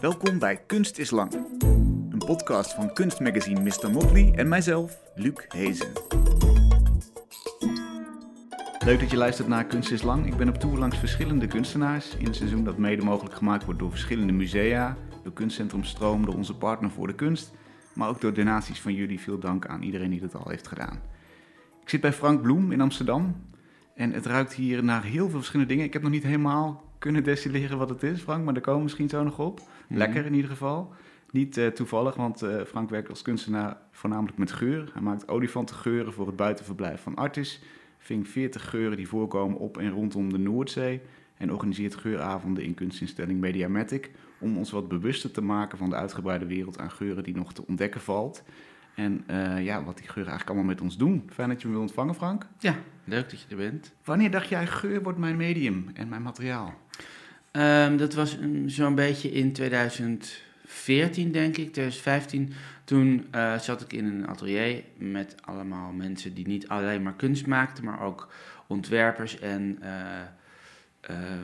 Welkom bij Kunst is Lang, een podcast van kunstmagazine Mr. Motley en mijzelf, Luc Hezen. Leuk dat je luistert naar Kunst is Lang. Ik ben op tour langs verschillende kunstenaars in een seizoen dat mede mogelijk gemaakt wordt door verschillende musea, door Kunstcentrum Stroom, door onze partner voor de kunst, maar ook door donaties van jullie. Veel dank aan iedereen die dat al heeft gedaan. Ik zit bij Frank Bloem in Amsterdam en het ruikt hier naar heel veel verschillende dingen. Ik heb nog niet helemaal kunnen destilleren wat het is, Frank, maar daar komen we misschien zo nog op. Lekker in ieder geval. Niet eh, toevallig, want eh, Frank werkt als kunstenaar voornamelijk met geur. Hij maakt olifantengeuren voor het buitenverblijf van Artis. Ving 40 geuren die voorkomen op en rondom de Noordzee. En organiseert geuravonden in kunstinstelling Mediamatic. Om ons wat bewuster te maken van de uitgebreide wereld aan geuren die nog te ontdekken valt. En eh, ja, wat die geuren eigenlijk allemaal met ons doen. Fijn dat je me wil ontvangen, Frank. Ja, leuk dat je er bent. Wanneer dacht jij, geur wordt mijn medium en mijn materiaal? Um, dat was zo'n beetje in 2014, denk ik, 2015. Toen uh, zat ik in een atelier met allemaal mensen die niet alleen maar kunst maakten, maar ook ontwerpers. En uh,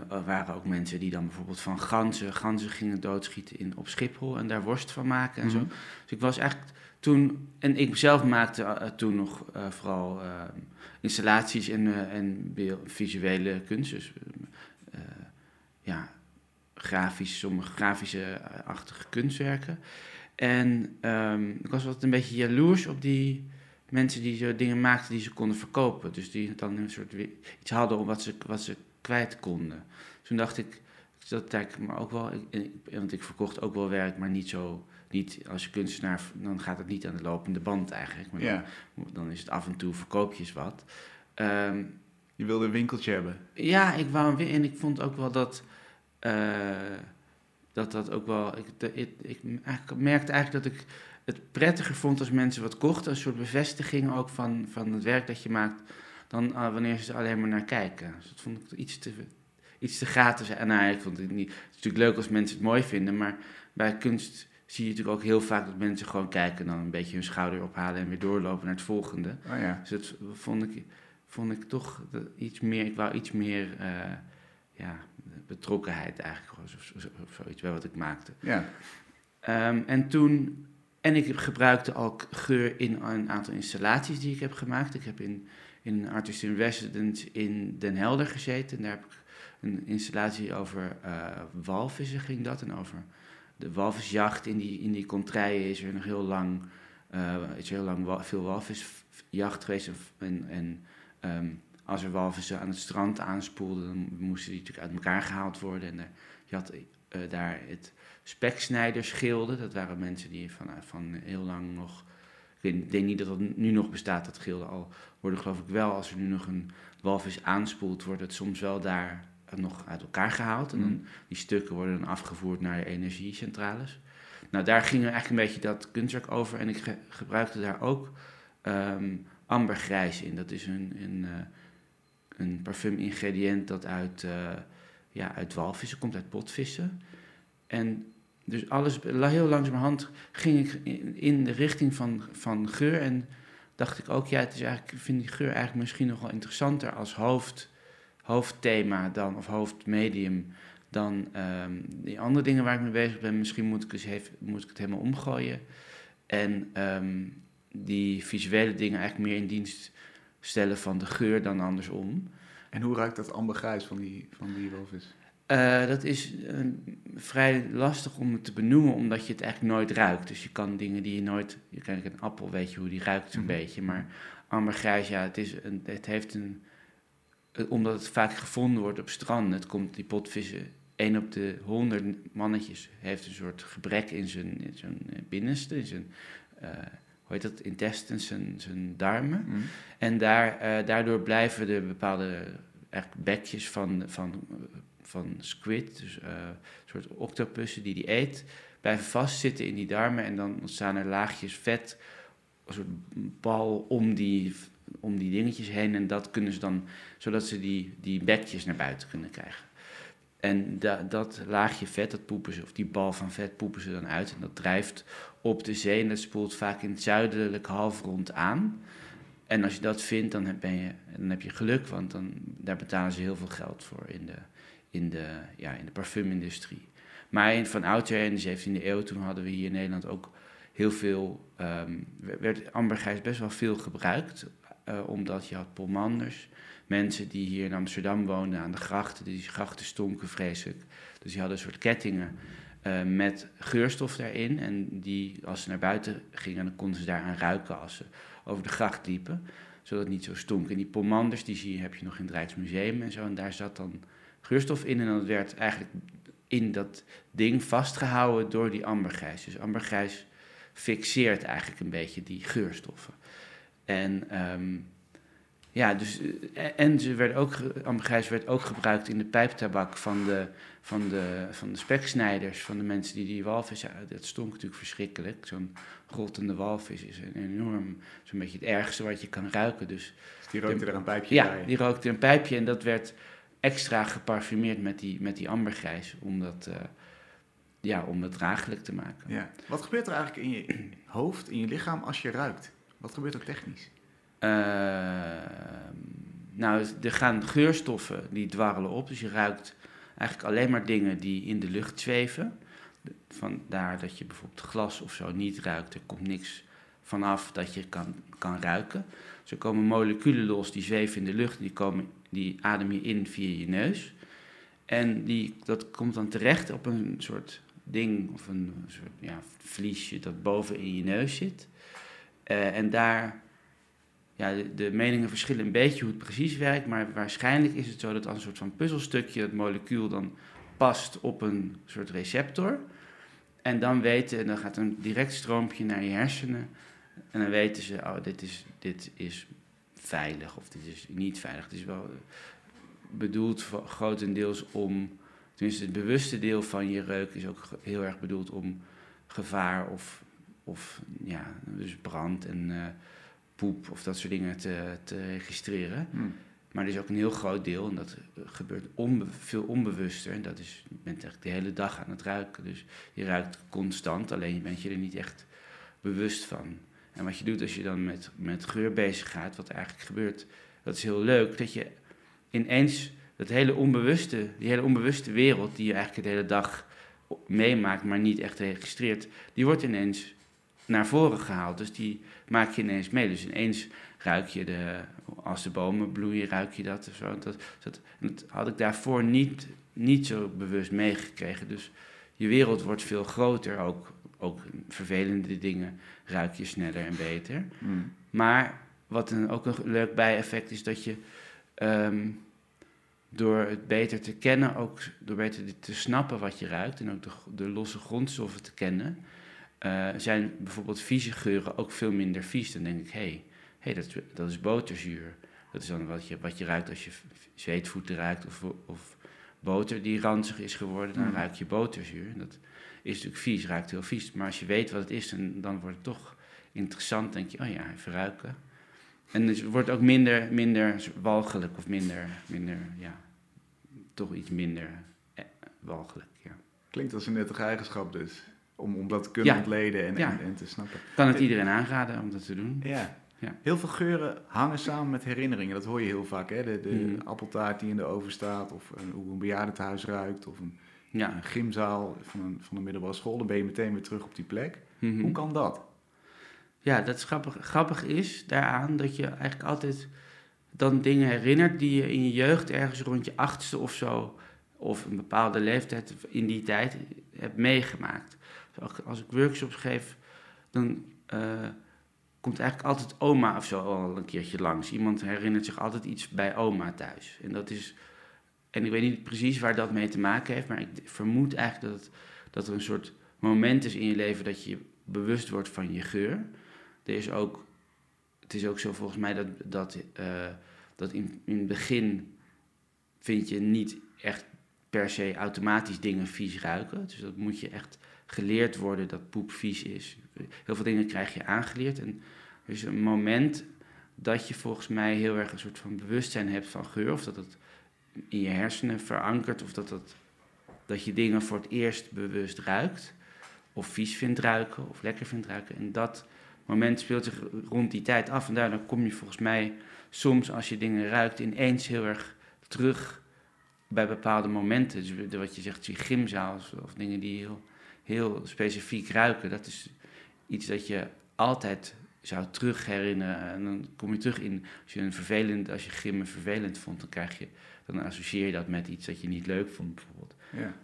er waren ook mensen die dan bijvoorbeeld van ganzen, ganzen gingen doodschieten in, op Schiphol en daar worst van maken en mm -hmm. zo. Dus ik was echt toen, en ik zelf maakte uh, toen nog uh, vooral uh, installaties en, en visuele kunst. Dus ja, grafisch, sommige grafische-achtige kunstwerken. En um, ik was altijd een beetje jaloers op die mensen die zo dingen maakten die ze konden verkopen. Dus die dan een soort iets hadden om wat ze, wat ze kwijt konden. Toen dacht ik, dat lijkt me ook wel, ik, want ik verkocht ook wel werk, maar niet zo, niet als je kunstenaar, dan gaat het niet aan de lopende band eigenlijk. Maar Ja. dan, dan is het af en toe verkoop je eens wat. Um, Je wilde een winkeltje hebben. ja, ik wou en ik vond ook wel dat, dat dat ook wel, ik, de, ik, ik merkte eigenlijk dat ik het prettiger vond als mensen wat kochten, een soort bevestiging ook van, van het werk dat je maakt, dan uh, wanneer ze er alleen maar naar kijken. Dus dat vond ik iets te, iets te gratis. En nou, ik vond het niet. Het is natuurlijk leuk als mensen het mooi vinden, maar bij kunst zie je natuurlijk ook heel vaak dat mensen gewoon kijken en dan een beetje hun schouder ophalen en weer doorlopen naar het volgende. Oh ja. Dus dat vond ik, vond ik toch iets meer. Ik wou iets meer uh, ja, betrokkenheid eigenlijk, of, of, of zoiets bij wat ik maakte. Ja. Um, en toen. En ik gebruikte al geur in een aantal installaties die ik heb gemaakt. Ik heb in, in een Artist in Residence in Den Helder gezeten. En daar heb ik een installatie over uh, walvissen ging dat. En over de walvisjacht in die, in die contraien is er nog heel lang, uh, is heel lang wa veel walvisjacht geweest. En, en um, als er walvissen aan het strand aanspoelden, dan moesten die natuurlijk uit elkaar gehaald worden. En je had uh, daar het speksnijdersgilde. Dat waren mensen die van, van heel lang nog... Ik denk niet dat dat nu nog bestaat, dat gilde al. Worden geloof ik wel, als er nu nog een walvis aanspoelt, wordt het soms wel daar nog uit elkaar gehaald. En dan, die stukken worden dan afgevoerd naar de energiecentrales. Nou, daar ging er eigenlijk een beetje dat kunstwerk over. En ik ge gebruikte daar ook um, ambergrijs in. Dat is een, een, een parfum-ingrediënt dat uit, uh, ja, uit walvissen komt, uit potvissen. En dus alles, heel langzamerhand ging ik in, de richting van, van geur. En dacht ik ook, ja, het is eigenlijk, vind die geur eigenlijk misschien nog wel interessanter als hoofd hoofdthema dan, of hoofdmedium dan um, die andere dingen waar ik mee bezig ben. Misschien moet ik, eens even, moet ik het helemaal omgooien. En um, die visuele dingen eigenlijk meer in dienst stellen van de geur dan andersom. En hoe ruikt dat ambergrijs van die, van die walvis? Uh, dat is uh, vrij lastig om het te benoemen, omdat je het eigenlijk nooit ruikt. Dus je kan dingen die je nooit... Je kan een appel, weet je hoe die ruikt zo'n mm -hmm. beetje. Maar ambergrijs, ja, het, is een, het heeft een omdat het vaak gevonden wordt op stranden. Het komt die potvissen, één op de honderd mannetjes heeft een soort gebrek in zijn, in zijn binnenste, in zijn, uh, hoe heet dat, intestines, zijn, zijn darmen. Mm. En daar, uh, daardoor blijven er bepaalde echt bekjes van, van, van squid, dus uh, een soort octopussen die die eet, blijven vastzitten in die darmen en dan ontstaan er laagjes vet, een soort bal om die om die dingetjes heen. En dat kunnen ze dan, zodat ze die, die bekjes naar buiten kunnen krijgen. En da, dat laagje vet, dat poepen ze, of die bal van vet poepen ze dan uit. En dat drijft op de zee en dat spoelt vaak in het zuidelijke halfrond aan. En als je dat vindt, dan heb, ben je, dan heb je geluk, want dan, daar betalen ze heel veel geld voor in de, in de, ja, in de parfumindustrie. Maar in, van oudsher in de 17e eeuw, toen hadden we hier in Nederland ook heel veel, ehm, werd ambergrijs best wel veel gebruikt. Uh, omdat je had polmanders, mensen die hier in Amsterdam woonden aan de grachten. Die grachten stonken vreselijk. Dus die hadden een soort kettingen uh, met geurstof daarin. En die, als ze naar buiten gingen, dan konden ze daaraan ruiken als ze over de gracht liepen. Zodat het niet zo stonk. En die pomanders, die zie je, heb je nog in het Rijksmuseum en zo. En daar zat dan geurstof in. En dat werd eigenlijk in dat ding vastgehouden door die ambergrijs. Dus ambergrijs fixeert eigenlijk een beetje die geurstoffen. En um, ja, dus, eh, en ze werd ook, ambergrijs werd ook gebruikt in de pijptabak van de, van, de, van de speksnijders, van de mensen die die walvis... Dat stonk natuurlijk verschrikkelijk. Zo'n grottende walvis is een enorm, zo'n beetje het ergste wat je kan ruiken. Dus, die rookte er een pijpje ja, bij? Ja, die rookte een pijpje en dat werd extra geparfumeerd met die, met die ambergrijs, om dat, uh, ja, om het draaglijk te maken. Ja. Wat gebeurt er eigenlijk in je hoofd, in je lichaam, als je ruikt? Wat gebeurt er technisch? Uh, nou, er gaan geurstoffen die dwarrelen op. Dus je ruikt eigenlijk alleen maar dingen die in de lucht zweven. Vandaar dat je bijvoorbeeld glas of zo niet ruikt. Er komt niks vanaf dat je kan, kan ruiken. Dus er komen moleculen los die zweven in de lucht. Die, komen, die adem je in via je neus. En die, dat komt dan terecht op een soort ding of een soort ja, vliesje dat boven in je neus zit. Uh, en daar ja, de, meningen verschillen een beetje hoe het precies werkt, maar waarschijnlijk is het zo dat als een soort van puzzelstukje het molecuul dan past op een soort receptor. En dan weten, en dan gaat een direct stroompje naar je hersenen. En dan weten ze, oh, dit is, dit is veilig of dit is niet veilig. Het is wel bedoeld voor, grotendeels om, tenminste het bewuste deel van je reuk is ook heel erg bedoeld om gevaar of, of ja, dus brand en... Uh, poep of dat soort dingen te, te registreren. Hmm. Maar er is ook een heel groot deel, en dat gebeurt onbe veel onbewuster. En dat is, je bent eigenlijk de hele dag aan het ruiken. Dus je ruikt constant, alleen je bent je er niet echt bewust van. En wat je doet als je dan met, met geur bezig gaat, wat eigenlijk gebeurt, dat is heel leuk, dat je ineens dat hele onbewuste, die hele onbewuste wereld die je eigenlijk de hele dag meemaakt, maar niet echt registreert, die wordt ineens naar voren gehaald. Dus die maak je ineens mee. Dus ineens ruik je de, als de bomen bloeien, ruik je dat of zo. Dat, dat, dat had ik daarvoor niet, niet zo bewust meegekregen. Dus je wereld wordt veel groter, ook, ook vervelende dingen ruik je sneller en beter. Mm. Maar wat een, ook een leuk bijeffect is dat je ehm, door het beter te kennen, ook door beter te snappen wat je ruikt en ook de, de losse grondstoffen te kennen, uh, zijn bijvoorbeeld vieze geuren ook veel minder vies. Dan denk ik, hé, hey, hey, dat, dat is boterzuur. Dat is dan wat je, wat je ruikt als je zweetvoeten ruikt of, of boter die ranzig is geworden, dan mm. ruik je boterzuur. Dat is natuurlijk vies, ruikt heel vies. Maar als je weet wat het is, dan, dan wordt het toch interessant. denk je, oh ja, even ruiken. En het wordt ook minder, minder walgelijk of minder, minder, ja, toch iets minder eh, walgelijk, ja. Klinkt als een nuttige eigenschap dus om, om dat te kunnen ontleden en, en, te snappen. Kan het iedereen aanraden om dat te doen? Ja. ja. Heel veel geuren hangen samen met herinneringen. Dat hoor je heel vaak. Hè? De, de mm. appeltaart die in de oven staat, of een, hoe een bejaardentehuis ruikt, of een, ja. een gymzaal van een, van een middelbare school. Dan ben je meteen weer terug op die plek. Mhm. Hoe kan dat? Ja, dat is grappig, grappig is daaraan dat je eigenlijk altijd dan dingen herinnert die je in je jeugd ergens rond je achtste of zo, of een bepaalde leeftijd in die tijd hebt meegemaakt als ik workshops geef, dan uh, komt eigenlijk altijd oma of zo al een keertje langs. Iemand herinnert zich altijd iets bij oma thuis. En dat is. En ik weet niet precies waar dat mee te maken heeft, maar ik vermoed eigenlijk dat, dat er een soort moment is in je leven dat je bewust wordt van je geur. Er is ook, het is ook zo volgens mij dat, dat, uh, dat in, in het begin vind je niet echt per se automatisch dingen vies ruiken. Dus dat moet je echt geleerd worden dat poep vies is. Heel veel dingen krijg je aangeleerd. En er is een moment dat je volgens mij heel erg een soort van bewustzijn hebt van geur. Of dat het in je hersenen verankert. Of dat, het, dat je dingen voor het eerst bewust ruikt. Of vies vindt ruiken. Of lekker vindt ruiken. En dat moment speelt zich rond die tijd af. En daardoor kom je volgens mij soms als je dingen ruikt ineens heel erg terug bij bepaalde momenten, dus wat je zegt, die gymzaal of, of dingen die heel, heel specifiek ruiken, dat is iets dat je altijd zou terug herinneren. En dan kom je terug in, als je een vervelend, als je gymmen vervelend vond, dan krijg je, dan associeer je dat met iets dat je niet leuk vond, bijvoorbeeld. Ja.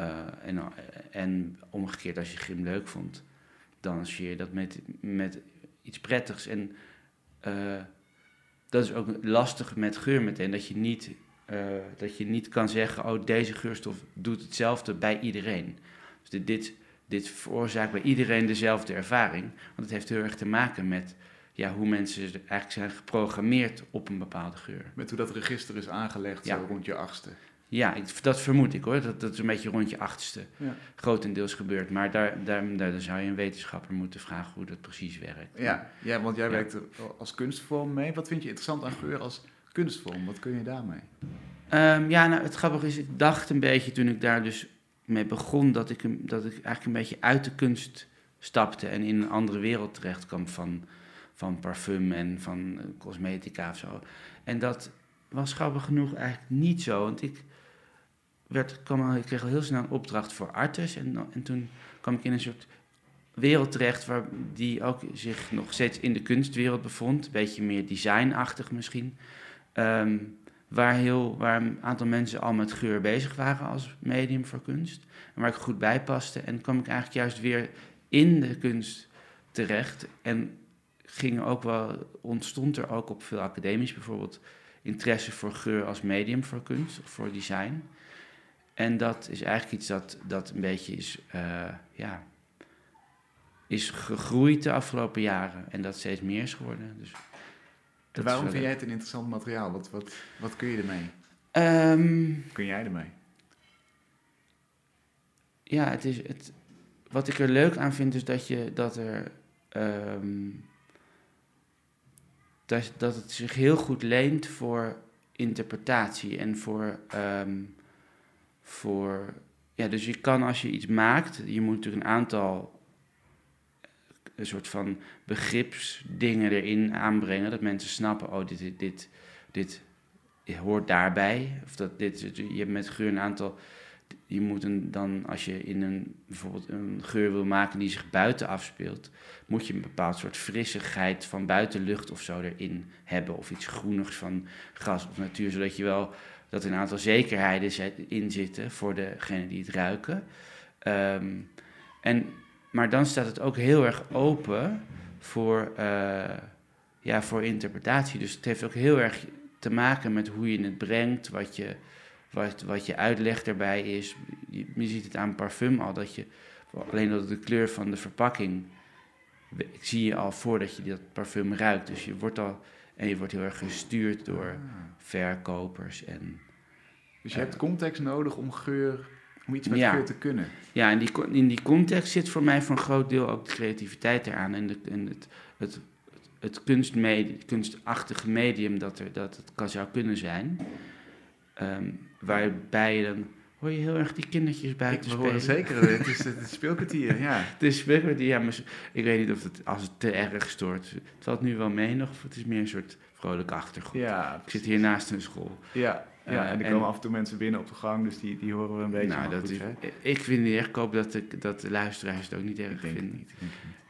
Uh, en, en omgekeerd, als je gym leuk vond, dan associeer je dat met, met iets prettigs. En uh, dat is ook lastig met geur meteen, dat je niet, uh, dat je niet kan zeggen, oh deze geurstof doet hetzelfde bij iedereen. Dus dit, dit, dit veroorzaakt bij iedereen dezelfde ervaring, want het heeft heel erg te maken met ja, hoe mensen eigenlijk zijn geprogrammeerd op een bepaalde geur. Met hoe dat register is aangelegd ja. zo rond je achtste. Ja, ik, dat vermoed ik hoor. Dat, dat is een beetje rond je achtste ja. grotendeels gebeurt. Maar daar, daar, daar, zou je een wetenschapper moeten vragen hoe dat precies werkt. Ja, ja want jij werkt als kunstvorm mee. Wat vind je interessant aan geur als kunstvorm? Wat kun je daarmee? Um, ja, nou het grappige is, ik dacht een beetje toen ik daar dus mee begon... dat ik, dat ik eigenlijk een beetje uit de kunst stapte... en in een andere wereld terecht kwam van, van parfum en van eh, cosmetica of zo. En dat was grappig genoeg eigenlijk niet zo. Want ik werd, kwam, ik kreeg al heel snel een opdracht voor artes. En, en toen kwam ik in een soort wereld terecht waar die ook zich nog steeds in de kunstwereld bevond. Een beetje meer designachtig misschien. Ehm, waar, heel, waar een aantal mensen al met geur bezig waren als medium voor kunst. En waar ik goed bij paste. En kwam ik eigenlijk juist weer in de kunst terecht. En ging ook wel, ontstond er ook op veel academisch bijvoorbeeld interesse voor geur als medium voor kunst of voor design. En dat is eigenlijk iets dat, dat een beetje is, uh, ja, is gegroeid de afgelopen jaren. En dat steeds meer is geworden. Dus waarom vind jij het een interessant materiaal? Wat, wat, wat kun je ermee? Um, kun jij ermee? Ja, het is het, wat ik er leuk aan vind is dat, je, dat er... Um, dat, dat het zich heel goed leent voor interpretatie en voor um, voor. Ja, dus je kan als je iets maakt, je moet natuurlijk een aantal een soort van begripsdingen erin aanbrengen. Dat mensen snappen, oh, dit, dit, dit, dit hoort daarbij. Of dat dit, je hebt met geur een aantal. Je moet een, dan, als je in een, bijvoorbeeld een geur wil maken die zich buiten afspeelt, moet je een bepaald soort frissigheid van buitenlucht of zo erin hebben. Of iets groenigs van gras of natuur, zodat je wel dat een aantal zekerheden in zitten voor degene die het ruiken. Ehm, en, maar dan staat het ook heel erg open voor, uh, ja, voor interpretatie. Dus het heeft ook heel erg te maken met hoe je het brengt, wat je, wat, wat je uitleg erbij is. Je, je ziet het aan parfum al, dat je alleen door de kleur van de verpakking zie je al voordat je dat parfum ruikt. Dus je wordt al en je wordt heel erg gestuurd door ah. verkopers. En, dus je hebt context nodig om geur, om iets met geur te kunnen. Ja, en die, in die context zit voor mij voor een groot deel ook de creativiteit eraan. En, de, en het, het, het kunstmedium, kunstachtige medium dat, er, dat het kan, zou kunnen zijn. Um, waarbij je dan hoor je heel erg die kindertjes buiten ik spelen. zeker, het is het speelkwartier, ja. Het is speelkwartier, ja, maar ik weet niet of het, als het te erg stoort, het valt nu wel mee nog, of het is meer een soort vrolijke achtergrond. Ja, ik zit hier naast een school. Ja, ja en er komen af en toe mensen binnen op de gang, dus die, die horen we een beetje. Nou, dat is, ik vind het erg, ik hoop dat de, dat de luisteraars het ook niet erg vinden. Niet.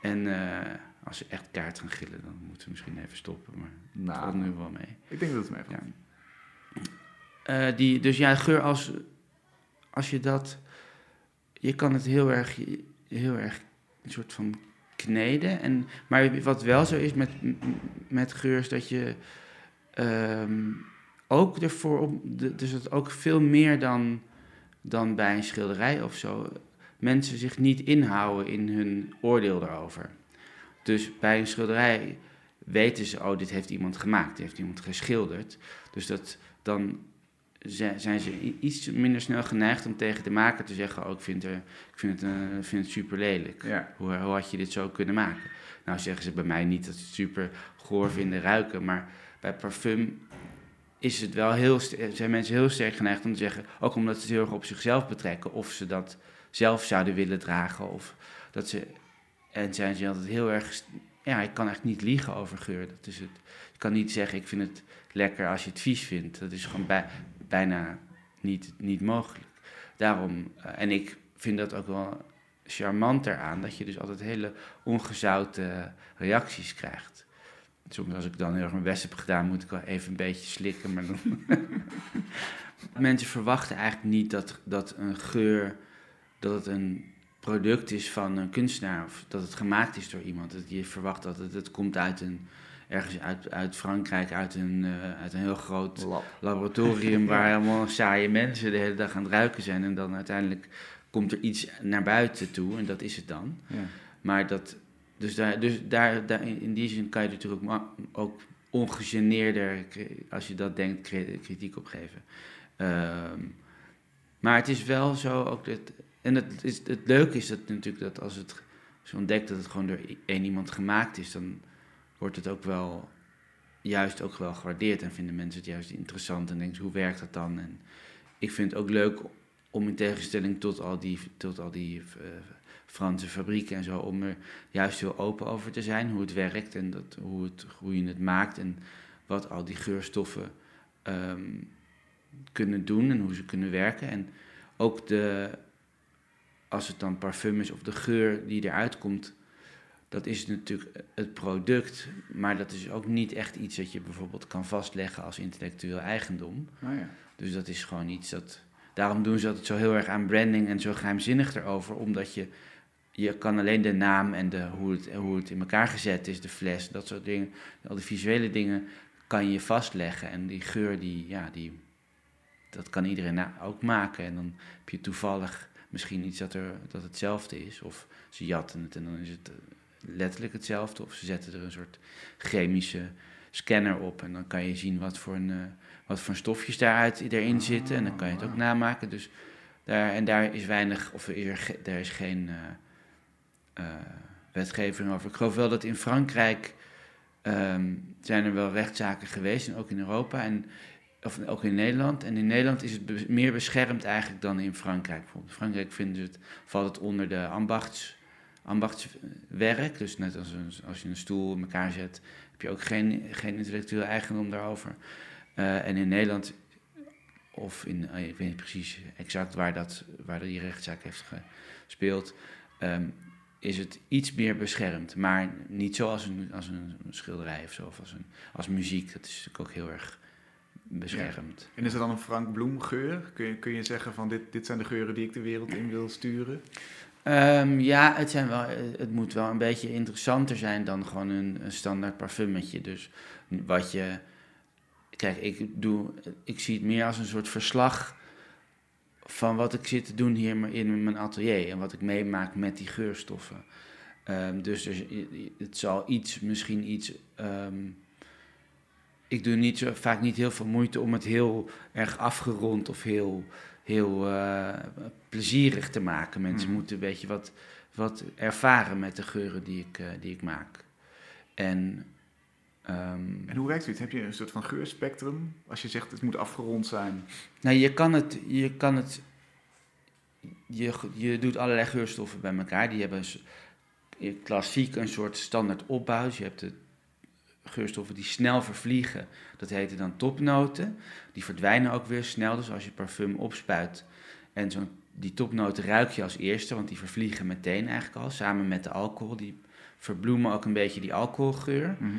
En uh, als ze echt kaart gaan gillen, dan moeten we misschien even stoppen, maar nou, het valt nu wel mee. Ik denk dat het mee valt. Ja. Uh, die, dus ja, geur als als je dat. Je kan het heel erg, heel erg een soort van kneden. En, maar wat wel zo is met, met geur, is dat je um, ook ervoor op. Dus het ook veel meer dan, dan bij een schilderij of zo. Mensen zich niet inhouden in hun oordeel daarover. Dus bij een schilderij weten ze, oh, dit heeft iemand gemaakt, dit heeft iemand geschilderd. Dus dat, dan zijn ze iets minder snel geneigd om tegen de maker te zeggen: Oh, ik vind, er, ik vind, het, uh, vind het super lelijk. Hoe, hoe, had je dit zo kunnen maken? Nou zeggen ze bij mij niet dat ze het super goor vinden ruiken, maar bij parfum is het wel heel zijn mensen heel sterk geneigd om te zeggen, ook omdat ze het heel erg op zichzelf betrekken, of ze dat zelf zouden willen dragen. Of dat ze, en zijn ze altijd heel erg. Ja, ik kan echt niet liegen over geur. Dat is het. Je kan niet zeggen, ik vind het lekker als je het vies vindt. Dat is gewoon bij, bijna niet, niet mogelijk. Daarom, eh, en ik vind dat ook wel charmant eraan, dat je dus altijd hele ongezouten reacties krijgt. Soms als ik dan heel erg mijn best heb gedaan, moet ik wel even een beetje slikken. Maar dan Mensen verwachten eigenlijk niet dat, dat een geur, dat het een product is van een kunstenaar of dat het gemaakt is door iemand. Dat je verwacht dat het, het komt uit een, ergens uit, uit Frankrijk, uit een, uh, uit een heel groot laboratorium waar helemaal saaie mensen de hele dag aan het ruiken zijn. En dan uiteindelijk komt er iets naar buiten toe en dat is het dan. Ja. Maar dat, dus, daar, dus daar, daar, in die zin kan je natuurlijk ook, ook ongegeneerder, als je dat denkt, kritiek op geven. Ehm, maar het is wel zo ook dat. En het, is, het leuke is dat natuurlijk dat als het zo ontdekt dat het gewoon door één iemand gemaakt is, dan wordt het ook wel juist ook wel gewaardeerd en vinden mensen het juist interessant en denken hoe werkt dat dan? En ik vind het ook leuk om in tegenstelling tot al die, tot al die uh, Franse fabrieken en zo, om er juist heel open over te zijn, hoe het werkt en dat, hoe, het, hoe je het maakt en wat al die geurstoffen ehm, kunnen doen en hoe ze kunnen werken. En ook de, als het dan parfum is of de geur die eruit komt, dat is natuurlijk het product, maar dat is ook niet echt iets dat je bijvoorbeeld kan vastleggen als intellectueel eigendom. Oh ja. Dus dat is gewoon iets dat. Daarom doen ze dat zo heel erg aan branding en zo geheimzinnig erover, omdat je. Je kan alleen de naam en de, hoe, het, hoe het in elkaar gezet is, de fles, dat soort dingen, al die visuele dingen, kan je vastleggen. En die geur, die, ja, die, dat kan iedereen ook maken. En dan heb je toevallig misschien iets dat, er, dat hetzelfde is. Of ze jatten het en dan is het eh, letterlijk hetzelfde. Of ze zetten er een soort chemische scanner op. En dan kan je zien wat voor, een, uh, wat voor stofjes daaruit erin zitten. En dan kan je het ook namaken. Dus daar, en daar is weinig, of er, daar is geen uh, wetgeving over. Ik geloof wel dat in Frankrijk um, zijn er wel rechtszaken geweest. En ook in Europa. En of ook in Nederland. En in Nederland is het meer beschermd eigenlijk dan in Frankrijk. Bijvoorbeeld Frankrijk vinden het, valt het onder de ambachts, ambachtswerk. Dus net als, als je een stoel in elkaar zet, heb je ook geen, geen intellectueel eigendom daarover. Uh, en in Nederland, of in, uh, ik weet niet precies exact waar, dat, waar die rechtszaak heeft gespeeld, um, is het iets meer beschermd. Maar niet zoals een, als een schilderij of zo, of als, een, als muziek. Dat is natuurlijk ook heel erg beschermd. En is er dan een Frank Bloem geur? Kun je, kun je zeggen van dit, dit zijn de geuren die ik de wereld in wil sturen? Um, ja, het, zijn wel, het moet wel een beetje interessanter zijn dan gewoon een, een standaard parfummetje. Dus wat je... Kijk, ik, doe, ik zie het meer als een soort verslag van wat ik zit te doen hier in mijn atelier. En wat ik meemaak met die geurstoffen. Um, dus er, het zal iets, misschien iets... Um, ik doe niet zo, vaak niet heel veel moeite om het heel erg afgerond of heel, heel uh, plezierig te maken. Mensen hmm. moeten een beetje wat, wat ervaren met de geuren die ik, uh, die ik maak. En, um, en hoe werkt het? Heb je een soort van geurspectrum? Als je zegt het moet afgerond zijn. Nou, je kan het. Je, kan het je, je doet allerlei geurstoffen bij elkaar. Die hebben klassiek een soort standaard opbouw. Dus je hebt het geurstoffen die snel vervliegen, dat heten dan topnoten. Die verdwijnen ook weer snel, dus als je parfum opspuit en zo'n die topnoten ruik je als eerste, want die vervliegen meteen eigenlijk al, samen met de alcohol. Die verbloemen ook een beetje die alcoholgeur. Mhm.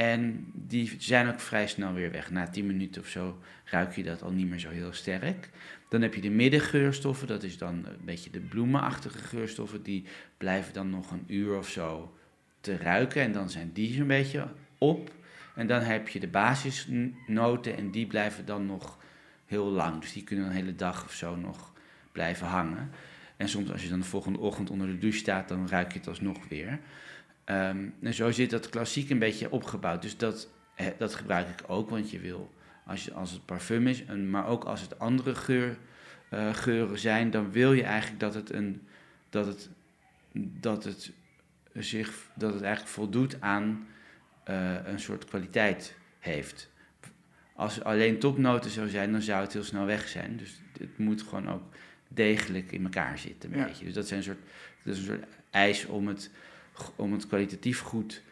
En die zijn ook vrij snel weer weg. Na 10 minuten of zo ruik je dat al niet meer zo heel sterk. Dan heb je de middengeurstoffen, dat is dan een beetje de bloemenachtige geurstoffen. Die blijven dan nog een uur of zo te ruiken. En dan zijn die zo'n beetje op. En dan heb je de basisnoten en die blijven dan nog heel lang. Dus die kunnen een hele dag of zo nog blijven hangen. En soms als je dan de volgende ochtend onder de douche staat, dan ruik je het alsnog weer. Um, en zo zit dat klassiek een beetje opgebouwd. Dus dat, dat gebruik ik ook, want je wil, als, je, als het parfum is, en, maar ook als het andere geur, uh, geuren zijn, dan wil je eigenlijk dat het, een, dat het, dat het, zich, dat het eigenlijk voldoet aan uh, een soort kwaliteit heeft. Als alleen topnoten zou zijn, dan zou het heel snel weg zijn. Dus het moet gewoon ook degelijk in elkaar zitten. Een beetje. Dus dat, zijn een soort, dat is een soort eis om het, om het kwalitatief goed,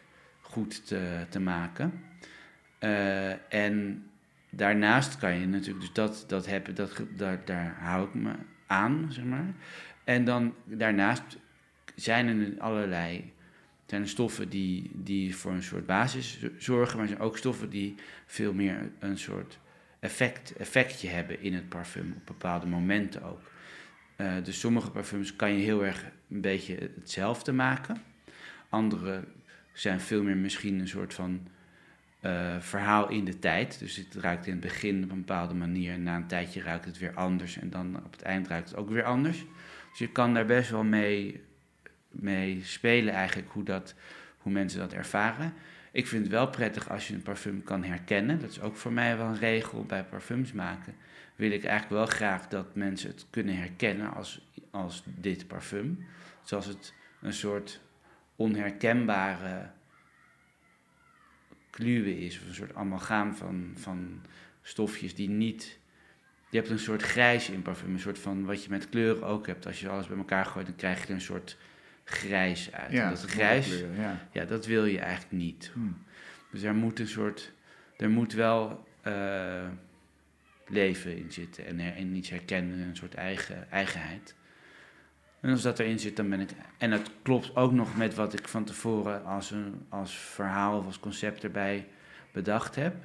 goed te, te maken. Uh, en daarnaast kan je natuurlijk, dus dat, dat hebben, dat, daar, daar hou ik me aan, zeg maar. En dan daarnaast zijn er allerlei er stoffen die, die voor een soort basis zorgen, maar er zijn ook stoffen die veel meer een soort effect, effectje hebben in het parfum, op bepaalde momenten ook. Eh, dus sommige parfums kan je heel erg een beetje hetzelfde maken. Andere zijn veel meer misschien een soort van eh, verhaal in de tijd. Dus het ruikt in het begin op een bepaalde manier. En na een tijdje ruikt het weer anders. En dan op het eind ruikt het ook weer anders. Dus je kan daar best wel mee, mee spelen eigenlijk hoe, dat, hoe mensen dat ervaren. Ik vind het wel prettig als je een parfum kan herkennen. Dat is ook voor mij wel een regel bij parfums maken. Wil ik eigenlijk wel graag dat mensen het kunnen herkennen als, als dit parfum. Zoals het een soort onherkenbare kluwe is. Of een soort amalgaam van, van stofjes die niet... Je hebt een soort grijs in parfum. Een soort van wat je met kleuren ook hebt. Als je alles bij elkaar gooit, dan krijg je er een soort grijs uit. Ja, en dat grijs, ja, dat wil je eigenlijk niet. Hmm. Dus er moet een soort, er moet wel eh, leven in zitten en, her- en iets herkennen, een soort eigen, eigenheid. En als dat erin zit, dan ben ik. En dat klopt ook nog met wat ik van tevoren als, een, als verhaal of als concept erbij bedacht heb.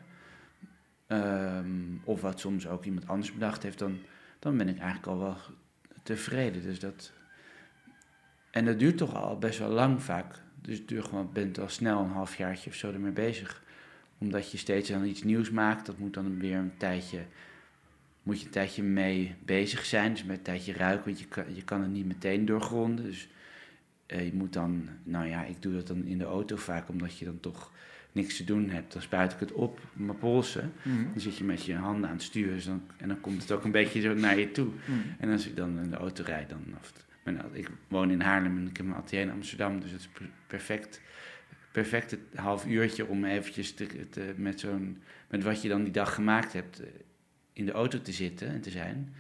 Ehm, of wat soms ook iemand anders bedacht heeft, dan, dan ben ik eigenlijk al wel tevreden. Dus dat, en dat duurt toch al best wel lang vaak. Dus het duurt gewoon, bent al snel een halfjaartje of zo ermee bezig. Omdat je steeds dan iets nieuws maakt. Dat moet dan weer een tijdje, moet je een tijdje mee bezig zijn. Dus met een tijdje ruiken, want je kan, je kan het niet meteen doorgronden. Dus eh, je moet dan, nou ja, ik doe dat dan in de auto vaak, omdat je dan toch niks te doen hebt. Dan spuit ik het op mijn polsen. Mhm. Dan zit je met je handen aan het stuur dus dan, en dan komt het ook een beetje zo naar je toe. Mhm. En als ik dan in de auto rijd, dan. Of, mijn, ik woon in Haarlem en ik heb mijn atelier in Amsterdam, dus het is per- perfect. Perfect het half uurtje om eventjes te, te- met, zo'n, met wat je dan die dag gemaakt hebt eh, in de auto te zitten en te zijn.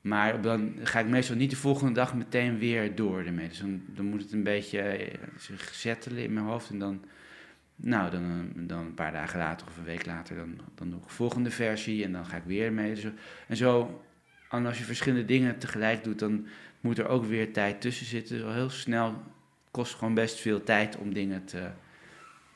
Maar dan ga ik meestal niet de volgende dag meteen weer door ermee. Dus dan, dan moet het een beetje eh, zich settelen in mijn hoofd. En dan, nou, dan, eh, dan een paar dagen later of een week later, dan, dan doe ik de volgende versie en dan ga ik weer mee. Dus, en zo, en als je verschillende dingen tegelijk doet, dan moet er ook weer tijd tussen zitten. Dus al heel snel kost gewoon best veel tijd om dingen te,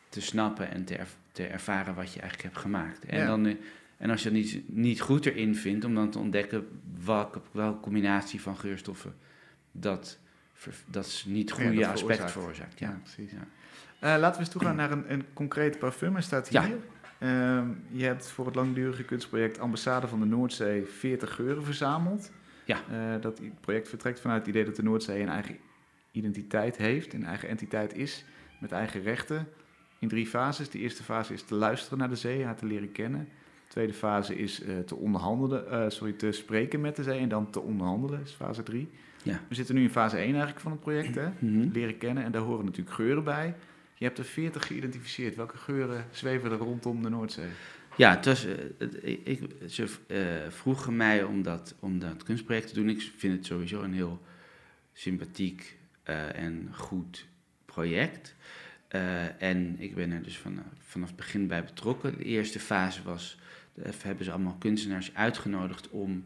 te snappen en te, te ervaren wat je eigenlijk hebt gemaakt. En, Ja. dan, eh, en als je dan niet, niet goed erin vindt, om dan te ontdekken welke, welke combinatie van geurstoffen dat, dat is niet goede dat aspect veroorzaakt. veroorzaakt. Ja, Ja. precies. Ja. Eh, laten we eens toegaan naar een, een concreet parfum. Er staat hier. Ehm, je hebt voor het langdurige kunstproject Ambassade van de Noordzee 40 geuren verzameld. Ja. Eh, dat project vertrekt vanuit het idee dat de Noordzee een eigen identiteit heeft, een eigen entiteit is, met eigen rechten. In drie fases. De eerste fase is te luisteren naar de zee, haar te leren kennen. De tweede fase is eh, te onderhandelen, eh, sorry, te spreken met de zee en dan te onderhandelen, is fase 3. Ja. We zitten nu in fase 1 eigenlijk van het project, hè? Mhm. leren kennen. En daar horen natuurlijk geuren bij. Je hebt er 40 geïdentificeerd. Welke geuren zweven er rondom de Noordzee? Ja, het was, eh, ik, ik- ze vroegen mij om dat, om dat kunstproject te doen. Ik vind het sowieso een heel sympathiek en goed project. En ik ben er dus van, vanaf het begin bij betrokken. De eerste fase was, hebben ze allemaal kunstenaars uitgenodigd om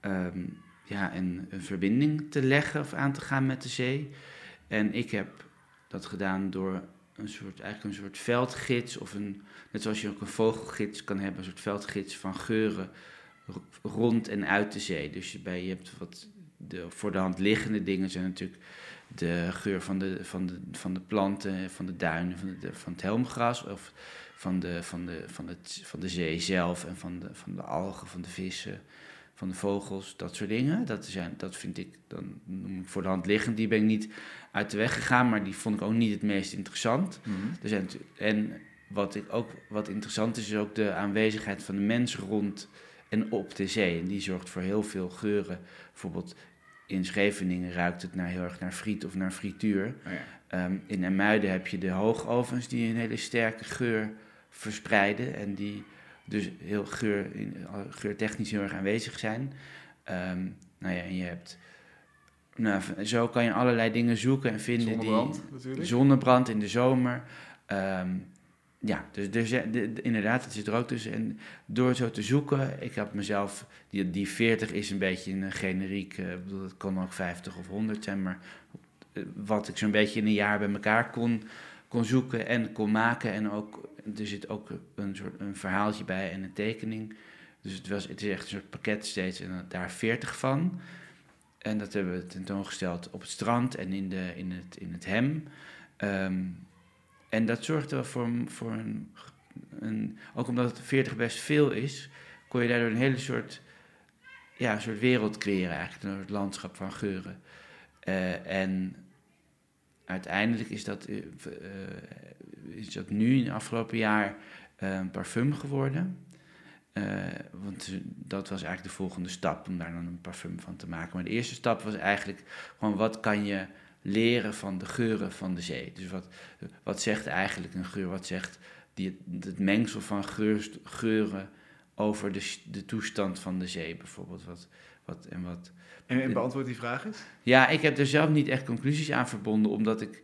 ehm, ja, een, een verbinding te leggen of aan te gaan met de zee. En ik heb dat gedaan door een soort, eigenlijk een soort veldgids of een Net zoals je ook een vogelgids kan hebben, een soort veldgids van geuren rond en uit de zee. Dus je, bij, je hebt wat de voor de hand liggende dingen zijn natuurlijk de geur van de, van de, van de planten, van de duinen, van, de, van het helmgras of van de, van, de, van, het, van de zee zelf en van de, van de algen, van de vissen, van de vogels, dat soort dingen. Dat, zijn, dat vind ik dan noem ik voor de hand liggend. Die ben ik niet uit de weg gegaan, maar die vond ik ook niet het meest interessant. Er zijn, en wat, ik ook, wat interessant is, is ook de aanwezigheid van de mens rond en op de zee. En die zorgt voor heel veel geuren. Bijvoorbeeld in Scheveningen ruikt het naar, heel erg naar friet of naar frituur. Oh ja. Ehm, in Emuiden heb je de hoogovens die een hele sterke geur verspreiden. En die dus heel geur, in, geurtechnisch heel erg aanwezig zijn. Ehm, nou ja, en je hebt... Nou, zo kan je allerlei dingen zoeken en vinden die... Zonnebrand natuurlijk. Zonnebrand in de zomer. Ehm, ja, dus, dus ja, de- de- inderdaad, het zit er ook tussen. En door zo te zoeken, ik heb mezelf, die, die 40 is een beetje een generiek, eh, ik bedoel, het kon ook 50 of 100 zijn, maar eh, wat ik zo'n beetje in een jaar bij elkaar kon, kon zoeken en kon maken. En ook, er zit ook een soort een verhaaltje bij en een tekening. Dus het, was, het is echt een soort pakket steeds en daar 40 van. En dat hebben we tentoongesteld op het strand en in, de, in, het, in het hem. Ehm, en dat zorgde wel voor, voor een, een... Ook omdat het 40 best veel is, kon je daardoor een hele soort... Ja, een soort wereld creëren eigenlijk. Een soort landschap van geuren. Eh, en uiteindelijk is dat, eh, eh, is dat nu in het afgelopen jaar eh, een parfum geworden. Want dat was eigenlijk de volgende stap om daar dan een parfum van te maken. Maar de eerste stap was eigenlijk gewoon wat kan je leren van de geuren van de zee. Dus wat, wat zegt eigenlijk een geur? Wat zegt die, het mengsel van geur, geuren over de, de toestand van de zee bijvoorbeeld? Wat, wat, en wat, En, beantwoord die vraag eens. ja, ik heb er zelf niet echt conclusies aan verbonden, omdat ik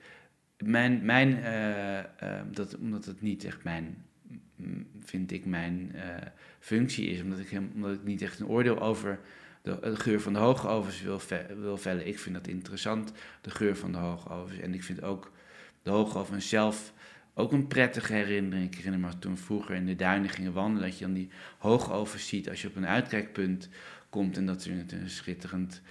mijn, mijn eh, eh, dat, omdat het niet echt mijn, mm, vind ik, mijn eh, functie is, omdat ik, omdat ik niet echt een oordeel over de, geur van de hoogovens wil, wil vellen. Ik vind dat interessant, de geur van de hoogovens. En ik vind ook de hoogovens zelf ook een prettige herinnering. Ik herinner me toen vroeger in de duinen gingen wandelen, dat je dan die hoogovens ziet als je op een uitkijkpunt komt en dat is een schitterend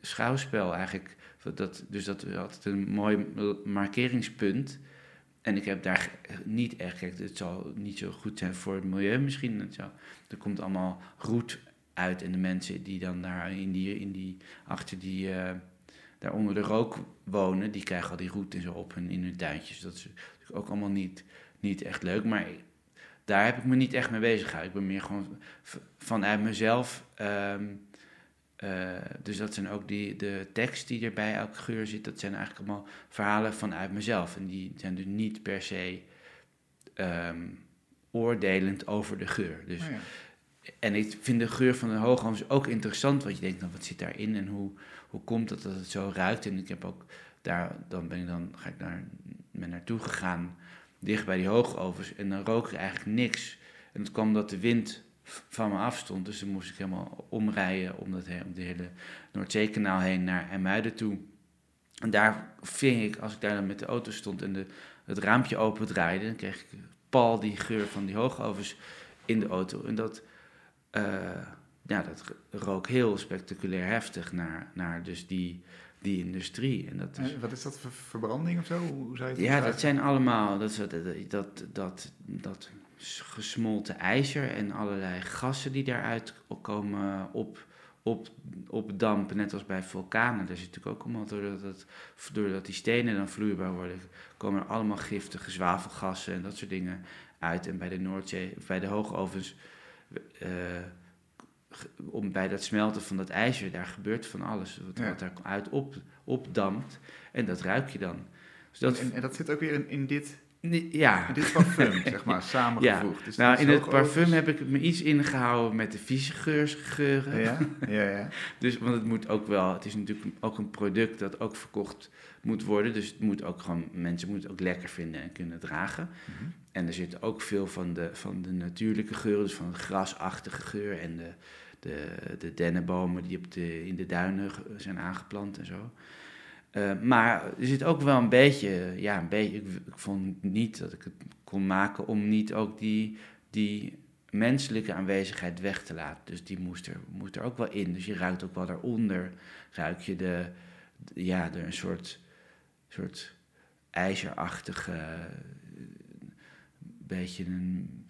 schouwspel eigenlijk. Dat, dus dat is altijd een mooi markeringspunt. En ik heb daar niet echt, kijk, het zal niet zo goed zijn voor het milieu misschien. Het er komt allemaal roet uit en de mensen die dan daar in die, in die achter die, eh, daar onder de rook wonen, die krijgen al die roet en zo op hun, in hun tuintjes. Dat is ook allemaal niet, niet echt leuk, maar daar heb ik me niet echt mee bezig gehouden. Ik ben meer gewoon vanuit mezelf. ehm, eh, dus dat zijn ook die, de tekst die er bij elke geur zit, dat zijn eigenlijk allemaal verhalen vanuit mezelf. En die zijn dus niet per se ehm, oordelend over de geur. Dus, Oh ja. En ik vind de geur van de hoogovens ook interessant, want je denkt, nou, wat zit daarin en hoe, hoe komt het dat het zo ruikt? En ik heb ook daar, dan ben ik dan, ga ik daar ben naartoe gegaan, dicht bij die hoogovens, en dan rook er eigenlijk niks. En het kwam omdat de wind van me afstond, dus dan moest ik helemaal omrijden om, dat, om de hele Noordzeekanaal heen naar IJmuiden toe. En daar ving ik, als ik daar dan met de auto stond en de, het raampje open draaide, dan kreeg ik pal die geur van die hoogovens in de auto. En dat, eh, ja, dat rook heel spectaculair heftig naar, naar dus die, die industrie. En dat is, Wat is dat verbranding of zo? Hoe zou je het ja, dat zijn allemaal dat, dat, dat, dat, dat gesmolten ijzer en allerlei gassen die daaruit komen op, op, opdampen, net als bij vulkanen. Daar zit natuurlijk ook allemaal, doordat, het, doordat die stenen dan vloeibaar worden, komen er allemaal giftige zwavelgassen en dat soort dingen uit. En bij de Noordzee, bij de hoogovens, eh, om, bij dat smelten van dat ijzer, daar gebeurt van alles. Wat, Ja. wat daaruit op, opdampt en dat ruik je dan. Dus dat, En, en dat zit ook weer in, in dit, Ja. in dit parfum, zeg maar, samengevoegd. Dus Nou, in het parfum heb ik me iets ingehouden met de vieze geuren. Ja, ja, ja. Dus, want het moet ook wel, het is natuurlijk ook een product dat ook verkocht moet worden. Dus het moet ook gewoon, mensen moeten het ook lekker vinden en kunnen dragen. Mhm. En er zit ook veel van de, van de natuurlijke geuren, dus van de grasachtige geur en de, de, de dennenbomen die op de, in de duinen zijn aangeplant en zo. Eh, maar er zit ook wel een beetje, ja, een beetje, ik, vond niet dat ik het kon maken om niet ook die, die menselijke aanwezigheid weg te laten. Dus die moest er, moest er ook wel in. Dus je ruikt ook wel daaronder, ruik je de, ja, een soort, soort ijzerachtige, eh, beetje een,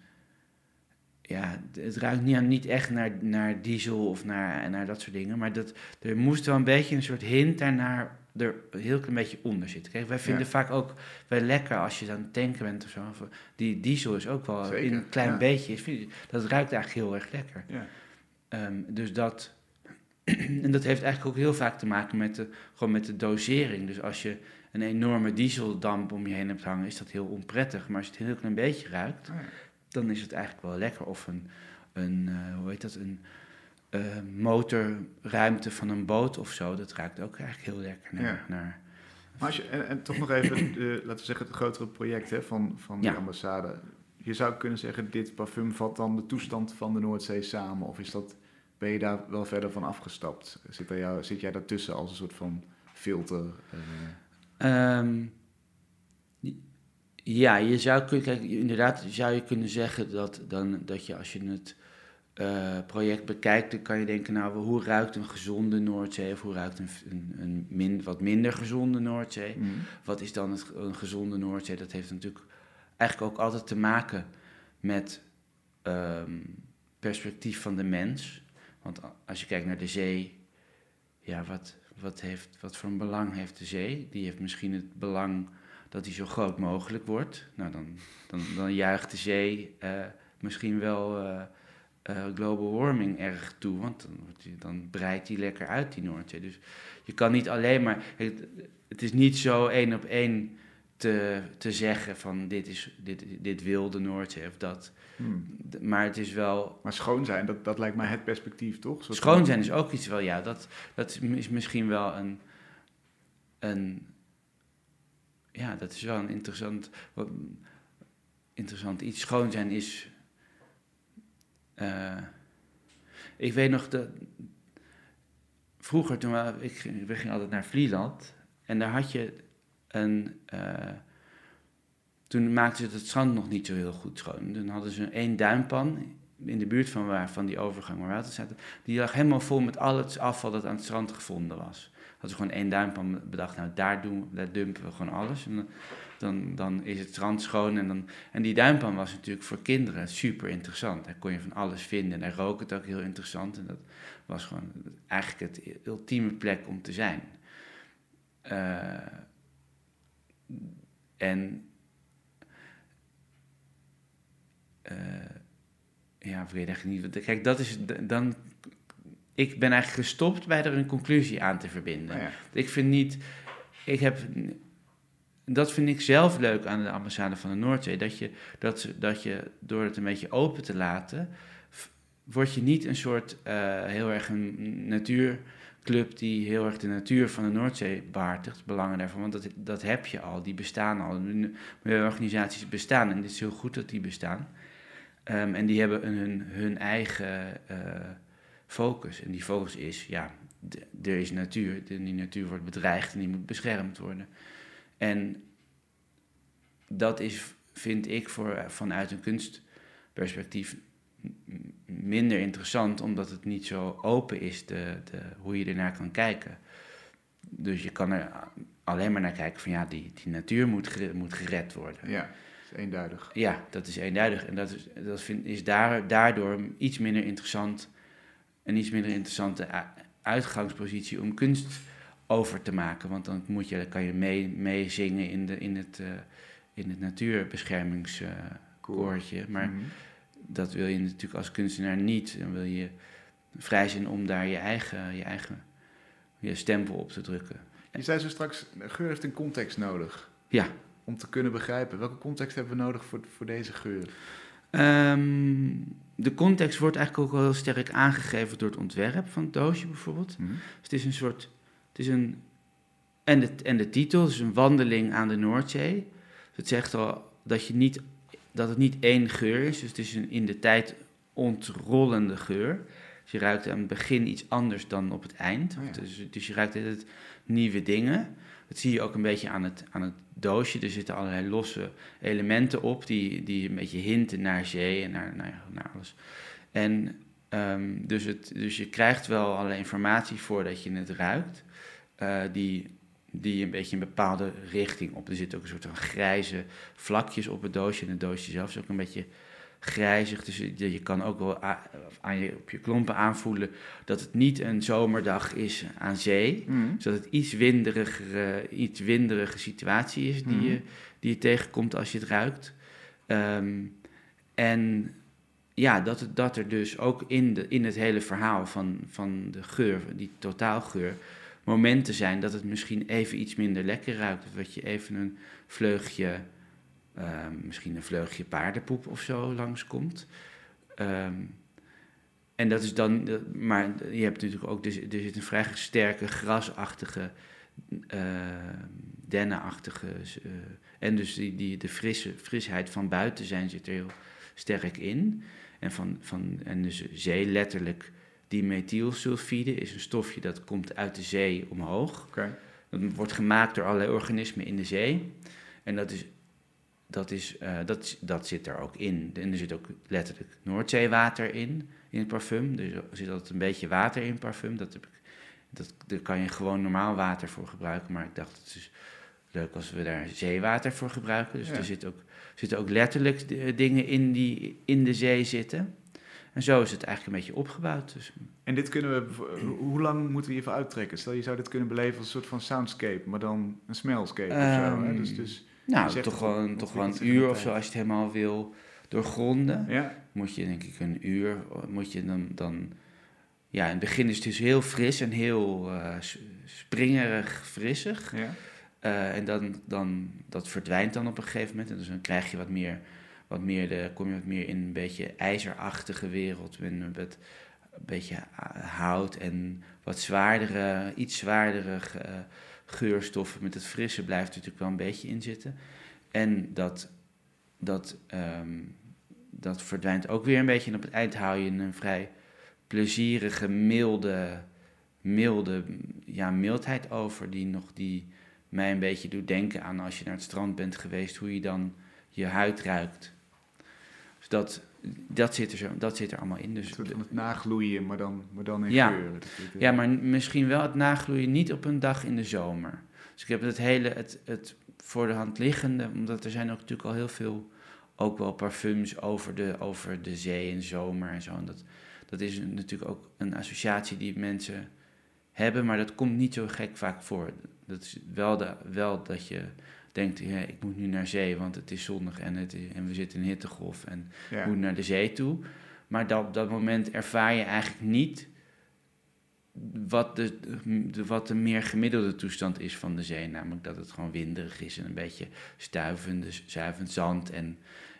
ja, het ruikt niet, niet echt naar, naar diesel of naar, naar dat soort dingen, maar dat, er moest wel een beetje een soort hint daarnaar er een heel klein beetje onder zitten. Kijk, wij vinden Ja. vaak ook wel lekker als je aan het tanken bent of zo. Of, Die diesel is ook wel Zeker, in een klein ja. beetje, dat ruikt eigenlijk heel erg lekker. ja. Ehm, dus dat, en dat heeft eigenlijk ook heel vaak te maken met de, gewoon met de dosering. Dus als je een enorme dieseldamp om je heen hebt hangen, is dat heel onprettig. Maar als je het een heel klein beetje ruikt, Oh. Dan is het eigenlijk wel lekker. Of een, een eh, hoe heet dat, een eh, motorruimte van een boot of zo. Dat ruikt ook eigenlijk heel lekker naar... Ja. naar Maar als je, en, en toch nog even, de, laten we zeggen, het grotere project hè, van, van Ja. de ambassade. je zou kunnen zeggen, dit parfum vat dan de toestand van de Noordzee samen. Of is dat, ben je daar wel verder van afgestapt? Zit, er jou, zit jij daartussen als een soort van filter? Uh... ja, je zou kunnen, kijk, inderdaad zou je kunnen zeggen dat, dan, dat je als je het uh, project bekijkt, dan kan je denken, nou, hoe ruikt een gezonde Noordzee of hoe ruikt een, een, een min, wat minder gezonde Noordzee? Mm. Wat is dan het, een gezonde Noordzee? Dat heeft natuurlijk eigenlijk ook altijd te maken met um, perspectief van de mens. Want als je kijkt naar de zee, ja, wat, wat, heeft, wat voor een belang heeft de zee? Die heeft misschien het belang dat die zo groot mogelijk wordt. Nou, dan, dan, dan juicht de zee uh, misschien wel uh, uh, global warming erg toe, want dan, die, dan breidt die lekker uit, die Noordzee. Dus je kan niet alleen maar. Het, het is niet zo één op één te, te zeggen van dit, is, dit, dit wil de Noordzee of dat. Hmm. Maar het is wel... Maar schoon zijn, dat, dat lijkt mij het perspectief, toch? Zo schoon zijn is ook iets wel, ja. Dat, dat is misschien wel een... een ja, dat is wel een interessant, interessant iets. Schoon zijn is... Uh, ik weet nog dat... Vroeger, toen we, we gingen altijd naar Vlieland. En daar had je en uh, toen maakten ze het strand nog niet zo heel goed schoon. Dan hadden ze één duimpan in de buurt van waar van die overgang waar water zaten. Die lag helemaal vol met al het afval dat aan het strand gevonden was. Hadden ze gewoon één duimpan bedacht, nou daar, doen, dumpen we gewoon alles. En dan, dan is het strand schoon. En, dan, en die duimpan was natuurlijk voor kinderen super interessant. Daar kon je van alles vinden. En daar rook het ook heel interessant. En dat was gewoon eigenlijk het ultieme plek om te zijn. Uh, en uh, ja, ik echt niet. Kijk, dat is dan. Ik ben eigenlijk gestopt bij er een conclusie aan te verbinden. Oh ik vind niet. Ik heb. Dat vind ik zelf leuk aan de ambassade van de Noordzee. Dat je, dat, dat je door het een beetje open te laten. word je niet een soort. Uh, heel erg een natuur club die heel erg de natuur van de Noordzee behartigt, belangen daarvan, want dat, dat heb je al, die bestaan al. Organisaties bestaan en het is heel goed dat die bestaan. Um, en die hebben hun, hun eigen uh, focus. En die focus is, ja, er is natuur, die natuur wordt bedreigd en die moet beschermd worden. En dat is, vind ik, voor, vanuit een kunstperspectief minder interessant, omdat het niet zo open is de, de, hoe je ernaar kan kijken. Dus je kan er alleen maar naar kijken van ja, die, die natuur moet, gered, moet gered worden. Ja, dat is eenduidig. Ja, dat is eenduidig. En dat is, dat vind, is daar, daardoor iets minder interessant, een iets minder interessante uitgangspositie om kunst over te maken. Want dan, moet je, dan kan je meezingen mee in, de, in, het, uh, in het natuurbeschermingskoortje. Uh, maar... Mhm dat wil je natuurlijk als kunstenaar niet. Dan wil je vrij zijn om daar je eigen, je eigen je stempel op te drukken. Je zei zo straks, geur heeft een context nodig. Ja. Om te kunnen begrijpen. Welke context hebben we nodig voor, voor deze geur? Um, de context wordt eigenlijk ook wel heel sterk aangegeven door het ontwerp van het doosje bijvoorbeeld. Mm -hmm. dus het is een soort, het is een, en de, en de titel, is een wandeling aan de Noordzee. Dus het zegt al dat je niet dat het niet één geur is. Dus het is een in de tijd ontrollende geur. Dus je ruikt aan het begin iets anders dan op het eind. Oh dus, dus, je ruikt het nieuwe dingen. Dat zie je ook een beetje aan het, aan het doosje. Er zitten allerlei losse elementen op die, die een beetje hinten naar zee en naar, naar, naar alles. En um, dus, het, dus je krijgt wel allerlei informatie voordat je het ruikt. Uh, die die een beetje een bepaalde richting op. Er zitten ook een soort van grijze vlakjes op het doosje. En het doosje zelf is ook een beetje grijzig. Dus je, kan ook wel aan je, op je klompen aanvoelen dat het niet een zomerdag is aan zee. Mm. Zodat het iets winderige, iets winderige situatie is die, mm. je, die je tegenkomt als je het ruikt. Ehm, en ja, dat, het, dat er dus ook in, de, in het hele verhaal van, van de geur, die totaalgeur momenten zijn dat het misschien even iets minder lekker ruikt. Of dat je even een vleugje, um, misschien een vleugje paardenpoep of zo langskomt. Um, en dat is dan, maar je hebt natuurlijk ook, er zit een vrij sterke grasachtige uh, dennenachtige. eh, en dus die, die, de frisse, frisheid van buiten zijn zit er heel sterk in. En, van, van, en dus zee letterlijk, dimethylsulfide is een stofje dat komt uit de zee omhoog. Oké. Dat wordt gemaakt door allerlei organismen in de zee. En dat, is, dat, is, eh, dat, dat zit er ook in. En er zit ook letterlijk Noordzeewater in, in het parfum. Dus er zit altijd een beetje water in het parfum. Dat heb ik, dat, daar kan je gewoon normaal water voor gebruiken. Maar ik dacht, het is leuk als we daar zeewater voor gebruiken. Dus Ja. er zit ook, zitten ook letterlijk eh, dingen in die in de zee zitten. En zo is het eigenlijk een beetje opgebouwd. Dus En dit kunnen we, hoe lang moeten we hiervoor uittrekken? Stel, je zou dit kunnen beleven als een soort van soundscape, maar dan een smellscape of zo. Hè? Ehm, Dus, dus, Nou, toch wel, wat- een, toch wel wikkelt een uur of zo, als je het helemaal wil doorgronden. ja, Moet je denk ik een uur, moet je dan, dan... Ja, in het begin is het dus heel fris en heel eh, springerig frissig. ja. Eh, en dan, dan, dat verdwijnt dan op een gegeven moment. En dus dan krijg je wat meer, wat meer de, kom je wat meer in een beetje ijzerachtige wereld. Met, met een beetje eh, hout en wat zwaardere, iets zwaardere geurstoffen. Met het frisse blijft natuurlijk wel een beetje in zitten. En dat, dat, ehm, dat verdwijnt ook weer een beetje. En op het eind hou je een vrij plezierige, milde, milde ja, mildheid over. Die nog die mij een beetje doet denken aan als je naar het strand bent geweest. Hoe je dan je huid ruikt. Dus dat, dat, zit, er zo, dat zit er allemaal in. Dus van het nagloeien, maar dan, maar dan in Ja. ja, maar misschien wel het nagloeien niet op een dag in de zomer. Dus ik heb het hele, het, het voor de hand liggende, omdat er zijn ook natuurlijk al heel veel, ook wel parfums over de, over de zee en zomer en zo. En dat, dat is natuurlijk ook een associatie die mensen hebben, maar dat komt niet zo gek vaak voor. Dat is wel, de, wel dat je denkt, ja, ik moet nu naar zee, want het is zonnig en, het is- en we zitten in hittegolf en ja. moet naar de zee toe. Maar dat, op dat moment ervaar je eigenlijk niet wat de, de, wat de meer gemiddelde toestand is van de zee. Namelijk dat het gewoon winderig is en een beetje stuivende, zuivend zand. En,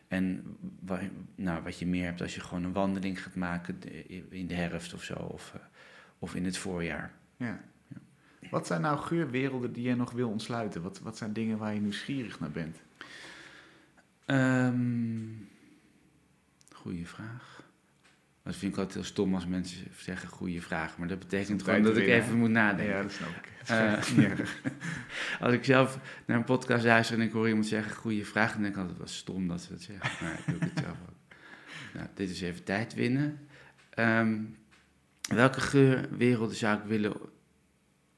en wa- nou, wat je meer hebt als je gewoon een wandeling gaat maken de- in de herfst of zo. Of, eh, of in het voorjaar. Ja. Wat zijn nou geurwerelden die jij nog wil ontsluiten? Wat, wat zijn dingen waar je nieuwsgierig naar bent? Ehm goeie vraag. Dat vind ik altijd heel stom als mensen zeggen goede vraag. Maar dat betekent gewoon dat ik even moet nadenken. Ja, dat snap ik. Eh. Als ik zelf naar een podcast luister en ik hoor iemand zeggen goede vraag, dan denk ik altijd, wat stom dat ze dat zeggen. Maar ik doe het zelf ook. Nou, dit is even tijd winnen. Ehm, welke geurwerelden zou ik willen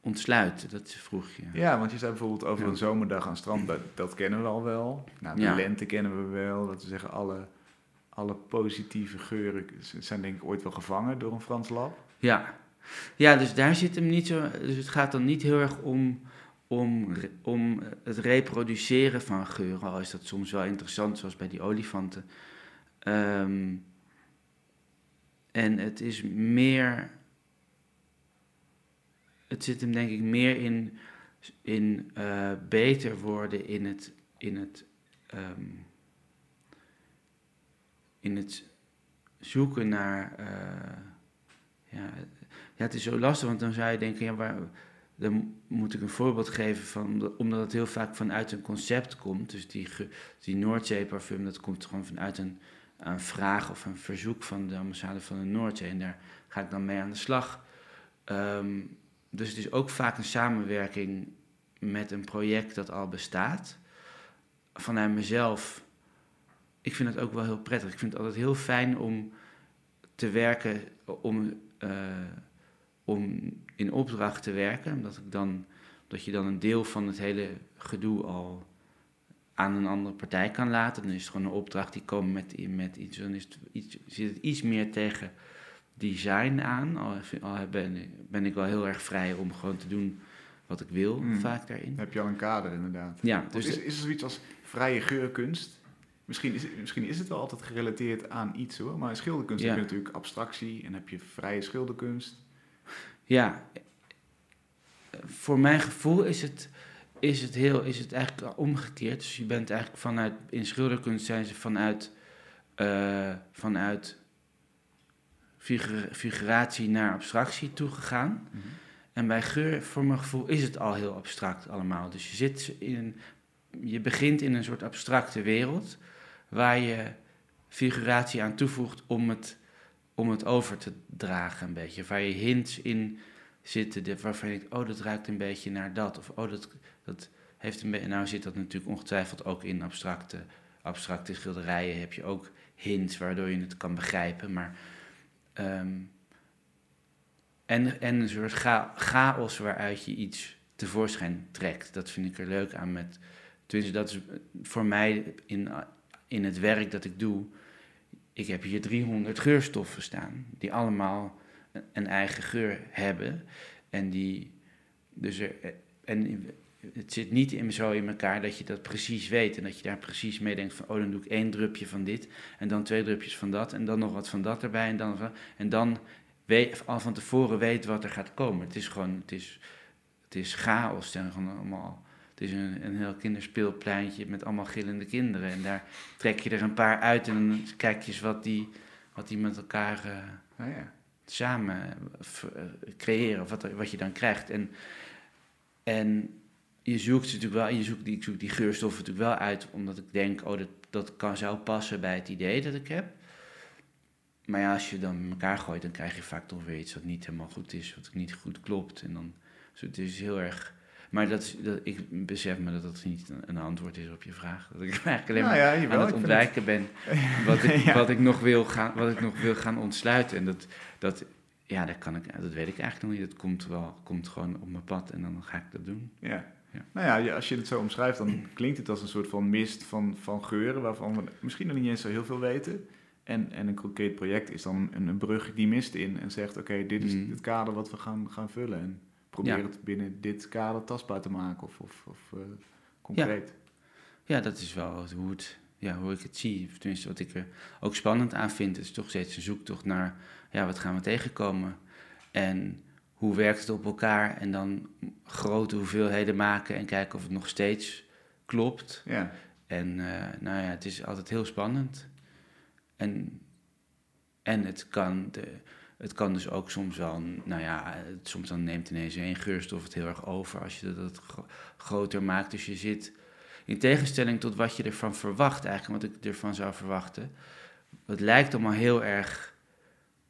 ontsluiten? Dat vroeg je. Ja, want je zei bijvoorbeeld over Ja. een zomerdag aan strand, dat, dat kennen we al wel. Nou, de Ja. lente kennen we wel. Dat we zeggen, alle, alle positieve geuren zijn denk ik ooit wel gevangen door een Frans lab. Ja. ja, dus daar zit hem niet zo. Dus het gaat dan niet heel erg om, om, om het reproduceren van geuren, al is dat soms wel interessant, zoals bij die olifanten. Ehm, en het is meer. Het zit hem denk ik meer in, in eh, beter worden in het. In het ehm, in het zoeken naar. eh, ja, ja, het is zo lastig, want dan zou je denken, ja, waar, dan moet ik een voorbeeld geven van, omdat- het heel vaak vanuit een concept komt. Dus die, die Noordzee-parfum, dat komt gewoon vanuit een, een vraag of een verzoek van de ambassade van de Noordzee. En daar ga ik dan mee aan de slag. Ehm, dus het is ook vaak een samenwerking met een project dat al bestaat. Vanuit mezelf, ik vind het ook wel heel prettig. Ik vind het altijd heel fijn om te werken, om, eh, om in opdracht te werken. Omdat, ik dan, omdat je dan een deel van het hele gedoe al aan een andere partij kan laten. Dan is het gewoon een opdracht die komt met, met iets. Dan is iets, zit het iets meer tegen design aan. Al, ben, ik- ben ik wel heel erg vrij om gewoon te doen wat ik wil, Mm. vaak daarin. Dan heb je al een kader inderdaad. Ja, Dus is, is er zoiets als vrije geurkunst? Misschien is, het- misschien is het wel altijd gerelateerd aan iets hoor, maar schilderkunst Ja. heb je natuurlijk abstractie en heb je vrije schilderkunst. Ja, voor mijn gevoel is het, is het, heel, is het eigenlijk omgekeerd. Dus je bent eigenlijk vanuit, in schilderkunst zijn ze vanuit, eh, vanuit figuratie naar abstractie toegegaan. En bij geur, voor mijn gevoel, is het al heel abstract allemaal. Dus je, zit in je begint in een soort abstracte wereld waar je figuratie aan toevoegt om het, om het over te dragen een beetje. Waar je hints in zitten waarvan je denkt, oh dat ruikt een beetje naar dat. Of oh dat, dat heeft een beetje... Nou zit dat natuurlijk ongetwijfeld ook in abstracte, abstracte schilderijen. Heb je ook hints waardoor je het kan begrijpen. Maar... Ehm, en, en een soort chaos waaruit je iets tevoorschijn trekt. Dat vind ik er leuk aan met. Tenminste, dat is voor mij in, in het werk dat ik doe. Ik heb hier 300 geurstoffen staan, die allemaal een eigen geur hebben. En die. Dus er, en het zit niet in, zo in elkaar dat je dat precies weet. En dat je daar precies mee denkt van, oh, dan doe ik één drupje van dit. En dan twee drupjes van dat. En dan nog wat van dat erbij. En dan, en dan al van tevoren weet wat er gaat komen. Het is gewoon, het is, het is chaos. Het, allemaal, het is een, een heel kinderspeelpleintje met allemaal gillende kinderen. En daar trek je er een paar uit en dan kijk je eens wat die, wat die met elkaar uh, ja. samen uh, creëren. Of wat, wat je dan krijgt. En, en je zoekt natuurlijk wel, je zoekt die, ik zoek die geurstoffen natuurlijk wel uit, omdat ik denk, oh, dat, dat kan, zou passen bij het idee dat ik heb. Maar ja, als je dan met elkaar gooit, dan krijg je vaak toch weer iets wat niet helemaal goed is, wat niet goed klopt. En dan, dus het is heel erg... Maar dat, is, dat, ik besef me dat dat niet een, antwoord is op je vraag. Dat ik eigenlijk alleen nou maar aan het ontwijken ben wat ik, wat, ik nog wil gaan, wat ik nog wil gaan ontsluiten. En dat, dat, ja, dat, kan ik, dat weet ik eigenlijk nog niet. Dat komt, wel, komt gewoon op mijn pad en dan ga ik dat doen. Ja. Ja. Nou ja, als je het zo omschrijft, dan klinkt het als een soort van mist van, van geuren, waarvan we misschien nog niet eens zo heel veel weten. En, en een concreet project is dan een, een brug die mist in en zegt: Oké, dit is mm. het kader wat we gaan, gaan vullen. En probeer het binnen dit kader tastbaar te maken of, of, of uh, concreet. Ja. ja. dat is wel hoe, het, ja, hoe ik het zie. Tenminste, wat ik er ook spannend aan vind, is toch steeds een zoektocht naar: ja, wat gaan we tegenkomen? En hoe werkt het op elkaar? En dan grote hoeveelheden maken en kijken of het nog steeds klopt. Ja. En uh, nou ja, het is altijd heel spannend. En, en het, kan de, het kan dus ook soms wel, nou ja, soms dan neemt ineens één geurstof het heel erg over als je dat groter maakt. Dus je zit, in tegenstelling tot wat je ervan verwacht eigenlijk, wat ik ervan zou verwachten, het lijkt allemaal heel erg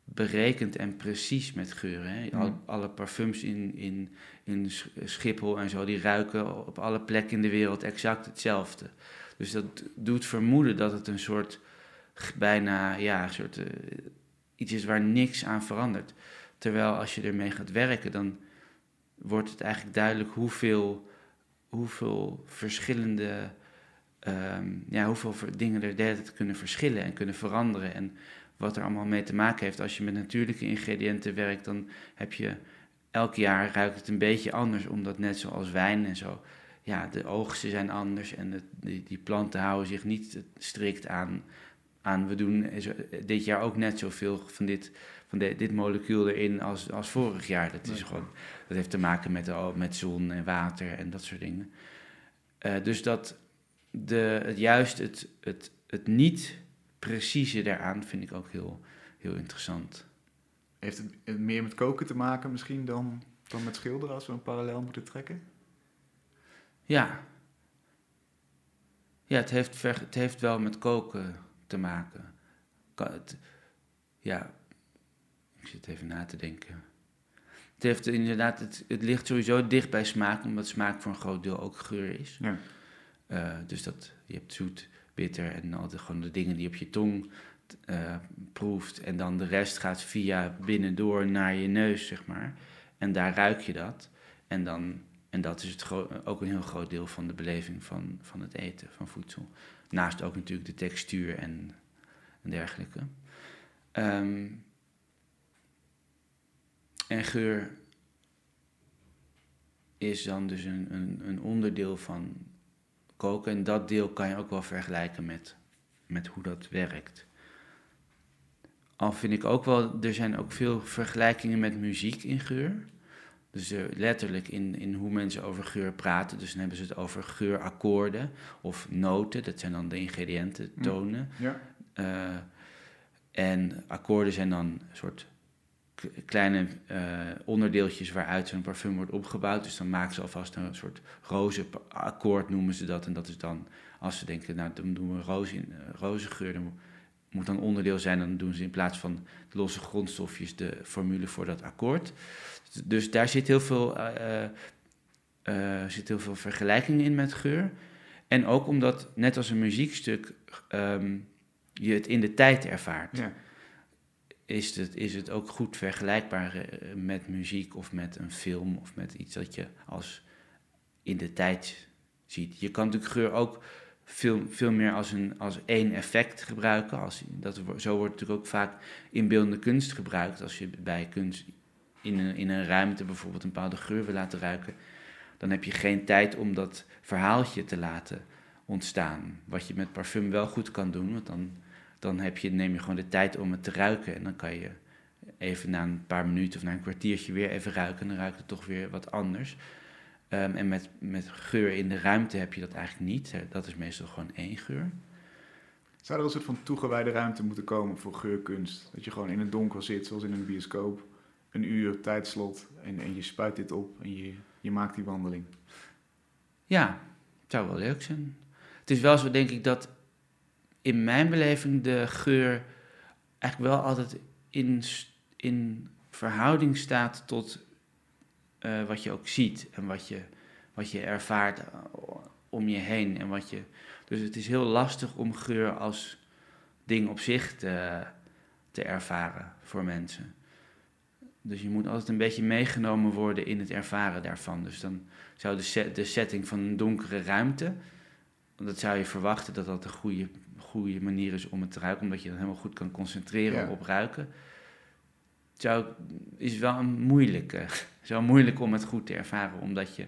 berekend en precies met geuren. Hè? Mhm. alle parfums in, in, in Schiphol en zo, die ruiken op alle plekken in de wereld exact hetzelfde. Dus dat doet vermoeden dat het een soort bijna ja, een soort, uh, iets is waar niks aan verandert. Terwijl als je ermee gaat werken, dan wordt het eigenlijk duidelijk hoeveel, hoeveel verschillende, ehm, ja, hoeveel dingen er kunnen verschillen en kunnen veranderen. En wat er allemaal mee te maken heeft. Als je met natuurlijke ingrediënten werkt, dan heb je elk jaar ruikt het een beetje anders, omdat net zoals wijn en zo, ja, de oogsten zijn anders en die, die planten houden zich niet strikt aan aan. We doen dit jaar ook net zoveel van dit, van de, dit molecuul erin als, als vorig jaar. Dat, is gewoon, dat heeft te maken met, met zon en water en dat soort dingen. Uh, dus dat de, het, juist het, het, het niet precieze daaraan vind ik ook heel, heel interessant. Heeft het meer met koken te maken misschien dan, dan met schilderen als we een parallel moeten trekken? Ja. Ja, het heeft, het heeft wel met koken te maken. Het, ja, ik zit even na te denken. Het, heeft inderdaad, het, het ligt sowieso dicht bij smaak, omdat smaak voor een groot deel ook geur is. Ja. Uh, dus dat, je hebt zoet, bitter en al de, gewoon de dingen die op je tong uh, proeft. En dan de rest gaat via binnendoor naar je neus, zeg maar. En daar ruik je dat. En, dan, en dat is het ook een heel groot deel van de beleving van, van het eten, van voedsel. Naast ook natuurlijk de textuur en, en dergelijke. Ehm, en geur is dan dus een, een, een, onderdeel van koken. En dat deel kan je ook wel vergelijken met, met hoe dat werkt. Al vind ik ook wel, er zijn ook veel vergelijkingen met muziek in geur. Dus letterlijk in, in hoe mensen over geur praten. Dus dan hebben ze het over geurakkoorden of noten. Dat zijn dan de ingrediënten, mm. tonen. Ja. Uh, en akkoorden zijn dan een soort kleine onderdeeltjes waaruit zo'n parfum wordt opgebouwd. Dus dan maken ze alvast een soort rozenakkoord, noemen ze dat. En dat is dan, als ze denken, nou, dan doen we roze in, rozengeur, dan moet dan onderdeel zijn. Dan doen ze in plaats van de losse grondstofjes de formule voor dat akkoord. Dus daar zit heel veel, uh, zit heel veel vergelijking in met geur. En ook omdat, net als een muziekstuk, ehm, je het in de tijd ervaart. Ja. Is, het, is het ook goed vergelijkbaar eh, met muziek of met een film of met iets dat je als in de tijd ziet. Je kan natuurlijk geur ook veel, veel meer als, een, als één effect gebruiken. Als, dat, zo wordt natuurlijk ook vaak in beeldende kunst gebruikt. Als je bij kunst in een, in een ruimte bijvoorbeeld een bepaalde geur wil laten ruiken, dan heb je geen tijd om dat verhaaltje te laten ontstaan. Wat je met parfum wel goed kan doen, want dan, dan heb je, neem je gewoon de tijd om het te ruiken. En dan kan je even na een paar minuten of na een kwartiertje weer even ruiken. En dan ruikt het toch weer wat anders. Ehm, en met, met geur in de ruimte heb je dat eigenlijk niet. Dat is meestal gewoon één geur. Zou er een soort van toegewijde ruimte moeten komen voor geurkunst? Dat je gewoon in het donker zit, zoals in een bioscoop. Een uur tijdslot en, en je spuit dit op en je, je maakt die wandeling. Ja, het zou wel leuk zijn. Het is wel zo, denk ik, dat in mijn beleving de geur eigenlijk wel altijd in, in verhouding staat tot uh, wat je ook ziet en wat je, wat je ervaart eh, om je heen. En wat je, dus het is heel lastig om geur als ding op zich te, te ervaren voor mensen. Dus je moet altijd een beetje meegenomen worden in het ervaren daarvan. Dus dan zou de, de setting van een donkere ruimte, dat zou je verwachten dat dat een goede, goede manier is om het te ruiken, omdat je dan helemaal goed kan concentreren op ruiken. Het zou, is wel een moeilijke. Het is wel moeilijk om het goed te ervaren, omdat, je,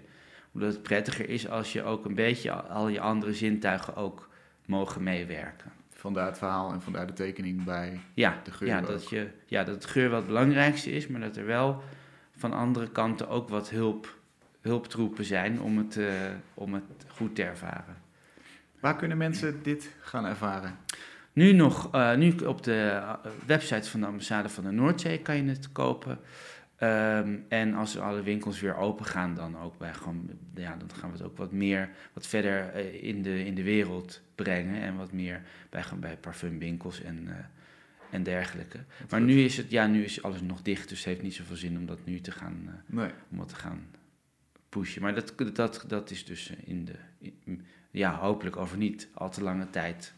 omdat het prettiger is als je ook een beetje al je andere zintuigen ook mogen meewerken. Vandaar het verhaal en vandaar de tekening bij ja, de geur. Ja dat, je, ja, dat het geur wel het belangrijkste is, maar dat er wel van andere kanten ook wat hulp, hulptroepen zijn om het, uh, om het goed te ervaren. Waar kunnen mensen dit gaan ervaren? Nu nog, uh, nu op de eh, website van de ambassade van de Noordzee kan je het kopen. Um, en als alle winkels weer open gaan, dan ook bij gewoon, ja, dan gaan we het ook wat meer, wat verder uh, in, de, in de wereld brengen. En wat meer bij, bij parfumwinkels en, uh, en dergelijke. Dat maar nu is, het, ja, nu is alles nog dicht, dus het heeft niet zoveel zin om dat nu te gaan, uh, nee. om dat te gaan pushen. Maar dat, dat, dat is dus in de, in, ja, hopelijk over niet al te lange tijd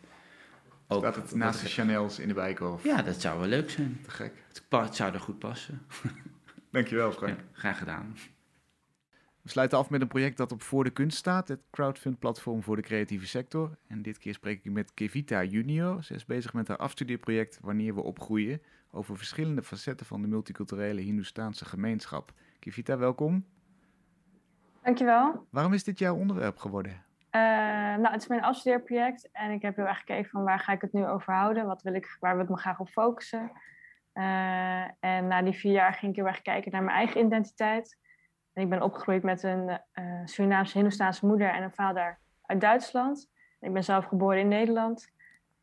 ook, Staat het naast de Chanel's in de Bijkorf? Ja, dat zou wel leuk zijn. Te gek. Het, het zou er goed passen. Dankjewel, Frank. Ja, graag gedaan. We sluiten af met een project dat op Voor de Kunst staat, het crowdfund-platform voor de creatieve sector. En dit keer spreek ik met Kevita Junior. Ze is bezig met haar afstudeerproject Wanneer we opgroeien, over verschillende facetten van de multiculturele Hindoestaanse gemeenschap. Kevita, welkom. Dankjewel. Waarom is dit jouw onderwerp geworden? Uh, nou, het is mijn afstudeerproject en ik heb heel erg gekeken van waar ga ik het nu over houden, wat wil ik, waar wil ik me graag op focussen. Uh, en na die vier jaar ging ik heel erg kijken naar mijn eigen identiteit. En ik ben opgegroeid met een uh, Surinaamse Hindoestaanse moeder en een vader uit Duitsland. Ik ben zelf geboren in Nederland.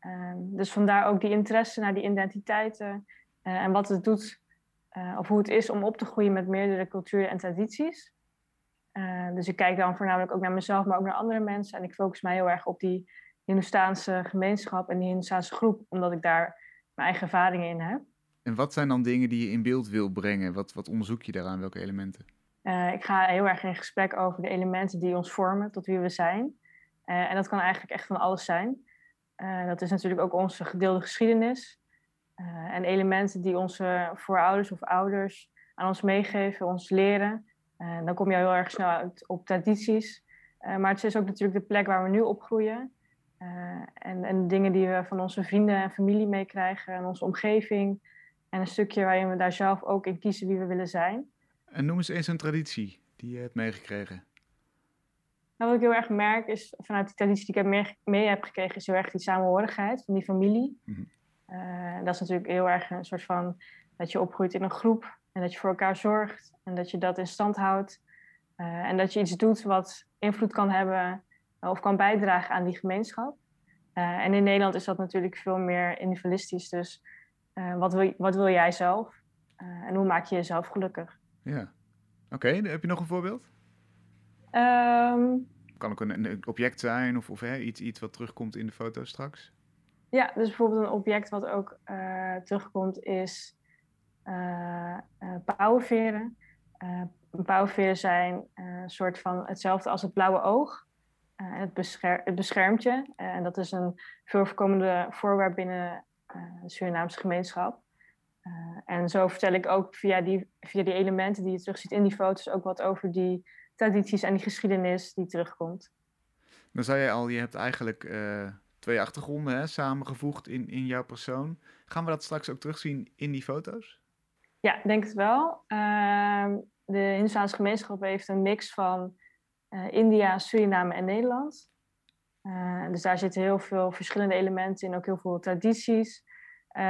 Uh, dus vandaar ook die interesse naar die identiteiten en wat het doet of hoe het is om op te groeien met meerdere culturen en tradities. Dus ik kijk dan voornamelijk ook naar mezelf, maar ook naar andere mensen. En ik focus mij heel erg op die Hindoestaanse gemeenschap en die Hindoestaanse groep, omdat ik daar mijn eigen ervaringen in heb. En wat zijn dan dingen die je in beeld wil brengen? Wat, wat onderzoek je daaraan? Welke elementen? Uh, ik ga heel erg in gesprek over de elementen die ons vormen tot wie we zijn. Uh, en dat kan eigenlijk echt van alles zijn. Uh, dat is natuurlijk ook onze gedeelde geschiedenis. en elementen die onze voorouders of ouders aan ons meegeven, ons leren. Dan kom je heel erg snel uit op tradities. maar het is ook natuurlijk de plek waar we nu opgroeien. en, en dingen die we van onze vrienden en familie meekrijgen en onze omgeving. En een stukje waarin we daar zelf ook in kiezen wie we willen zijn. En noem eens eens een traditie die je hebt meegekregen. Nou, wat ik heel erg merk is, vanuit die traditie die ik mee, mee heb gekregen, is heel erg die samenhorigheid van die familie. Mm -hmm. uh, dat is natuurlijk heel erg een soort van dat je opgroeit in een groep en dat je voor elkaar zorgt en dat je dat in stand houdt. Uh, en dat je iets doet wat invloed kan hebben of kan bijdragen aan die gemeenschap. Uh, en in Nederland is dat natuurlijk veel meer individualistisch. Dus wat, wil, wat wil jij zelf? en hoe maak je jezelf gelukkig. Ja. Oké, heb je nog een voorbeeld? Um, kan ook een, een, object zijn of, of hè, iets, iets wat terugkomt in de foto straks. Ja, dus bijvoorbeeld een object wat ook terugkomt is uh, uh, pauwenveren. pauwenveren zijn een soort van hetzelfde als het blauwe oog. het, bescher het beschermt je. en dat is een veel voorkomende voorwerp binnen de Surinaamse gemeenschap. en zo vertel ik ook via die, via die elementen die je terugziet in die foto's ook wat over die tradities en die geschiedenis die terugkomt. Dan zei je al, je hebt eigenlijk uh, twee achtergronden hè, samengevoegd in, in jouw persoon. Gaan we dat straks ook terugzien in die foto's? Ja, denk het wel. Uh, de Hindustaanse gemeenschap heeft een mix van uh, India, Suriname en Nederland. Uh, dus daar zitten heel veel verschillende elementen in, ook heel veel tradities.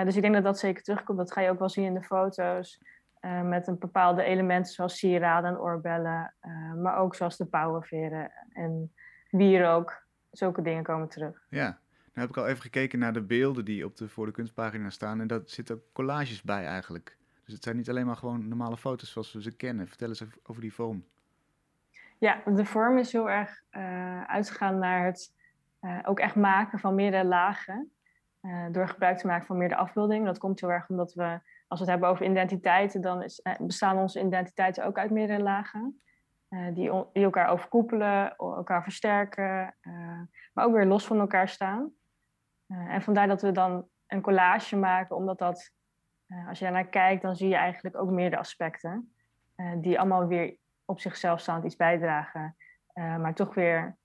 dus ik denk dat dat zeker terugkomt. Dat ga je ook wel zien in de foto's. Met een bepaalde elementen zoals sieraden en oorbellen, maar ook zoals de pauwenveren en wierook. Zulke dingen komen terug. Ja, nou heb ik al even gekeken naar de beelden die op de voor de kunstpagina staan en daar zitten collages bij eigenlijk. Dus het zijn niet alleen maar gewoon normale foto's zoals we ze kennen. Vertel eens over die vorm. Ja, de vorm is heel erg uh, uitgegaan naar het ook echt maken van meerdere lagen. door gebruik te maken van meerdere afbeeldingen. Dat komt heel erg omdat we als we het hebben over identiteiten, dan eh, bestaan onze identiteiten ook uit meerdere lagen. Die, die, elkaar overkoepelen, elkaar versterken, maar ook weer los van elkaar staan. en vandaar dat we dan een collage maken, omdat dat, als je daarnaar kijkt, dan zie je eigenlijk ook meerdere aspecten. die allemaal weer op zichzelf staand iets bijdragen, maar toch weer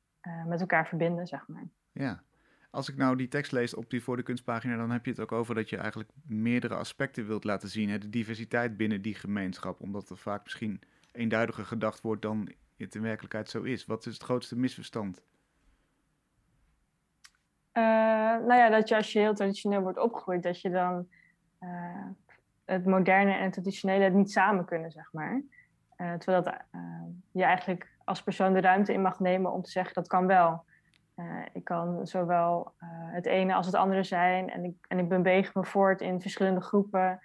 met elkaar verbinden, zeg maar. Ja, als ik nou die tekst lees op die voor de kunstpagina, dan heb je het ook over dat je eigenlijk meerdere aspecten wilt laten zien. Hè? De diversiteit binnen die gemeenschap, omdat er vaak misschien eenduidiger gedacht wordt dan het in werkelijkheid zo is. Wat is het grootste misverstand? Uh, nou ja, dat je als je heel traditioneel wordt opgegroeid, dat je dan uh, het moderne en het traditionele niet samen kunnen, zeg maar. Uh, terwijl dat, je eigenlijk als persoon de ruimte in mag nemen om te zeggen dat kan wel. Ik kan zowel het ene als het andere zijn en ik, en ik beweeg me voort in verschillende groepen.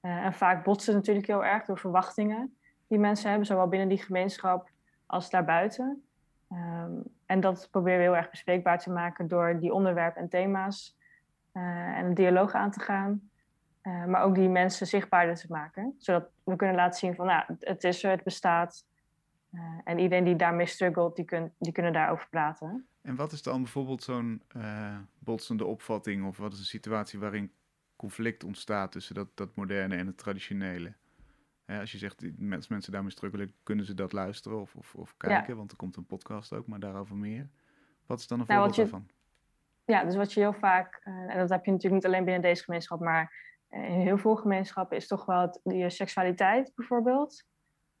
En vaak botst het natuurlijk heel erg door verwachtingen die mensen hebben, zowel binnen die gemeenschap als daarbuiten. Um, en dat proberen we heel erg bespreekbaar te maken door die onderwerpen en thema's en een dialoog aan te gaan. Maar ook die mensen zichtbaarder te maken, zodat we kunnen laten zien van nou, het is er, het bestaat. en iedereen die daarmee struggelt, die, kun, die kunnen daarover praten. En wat is dan bijvoorbeeld zo'n uh, botsende opvatting of wat is een situatie waarin conflict ontstaat tussen dat, dat moderne en het traditionele? als je zegt, als mensen daarmee struggelen, kunnen ze dat luisteren of, of, of kijken, want er komt een podcast ook, maar daarover meer. Wat is dan een nou, voorbeeld daarvan? Ja, dus wat je heel vaak, en dat heb je natuurlijk niet alleen binnen deze gemeenschap, maar in heel veel gemeenschappen is toch wel je seksualiteit bijvoorbeeld.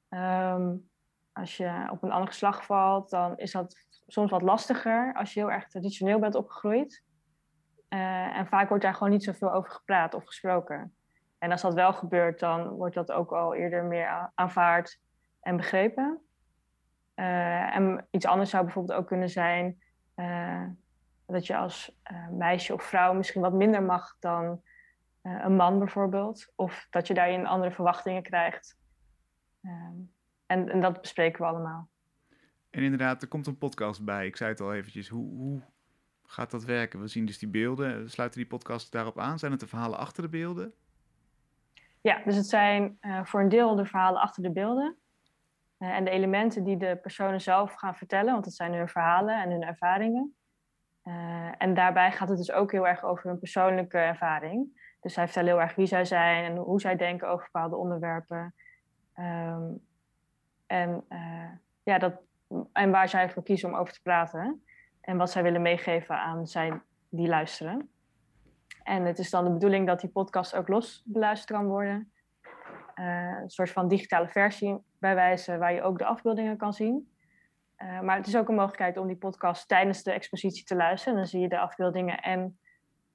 Um, als je op een ander geslacht valt, dan is dat soms wat lastiger als je heel erg traditioneel bent opgegroeid. Uh, en vaak wordt daar gewoon niet zoveel over gepraat of gesproken. En als dat wel gebeurt, dan wordt dat ook al eerder meer aanvaard en begrepen. Uh, en iets anders zou bijvoorbeeld ook kunnen zijn dat je als meisje of vrouw misschien wat minder mag dan een man bijvoorbeeld. Of dat je daarin andere verwachtingen krijgt. Ehm, en, en dat bespreken we allemaal. En inderdaad, er komt een podcast bij. Ik zei het al eventjes. Hoe, hoe gaat dat werken? We zien dus die beelden. Sluiten die podcast daarop aan? Zijn het de verhalen achter de beelden? Ja, dus het zijn uh, voor een deel de verhalen achter de beelden. Uh, en de elementen die de personen zelf gaan vertellen, want het zijn hun verhalen en hun ervaringen. Uh, en daarbij gaat het dus ook heel erg over hun persoonlijke ervaring. Dus zij vertellen heel erg wie zij zijn en hoe zij denken over bepaalde onderwerpen. Um, en ja, dat, en waar zij voor kiezen om over te praten. En wat zij willen meegeven aan zij die luisteren. En het is dan de bedoeling dat die podcast ook los beluisterd kan worden. Uh, een soort van digitale versie bij wijze waar je ook de afbeeldingen kan zien. Uh, maar het is ook een mogelijkheid om die podcast tijdens de expositie te luisteren. Dan zie je de afbeeldingen en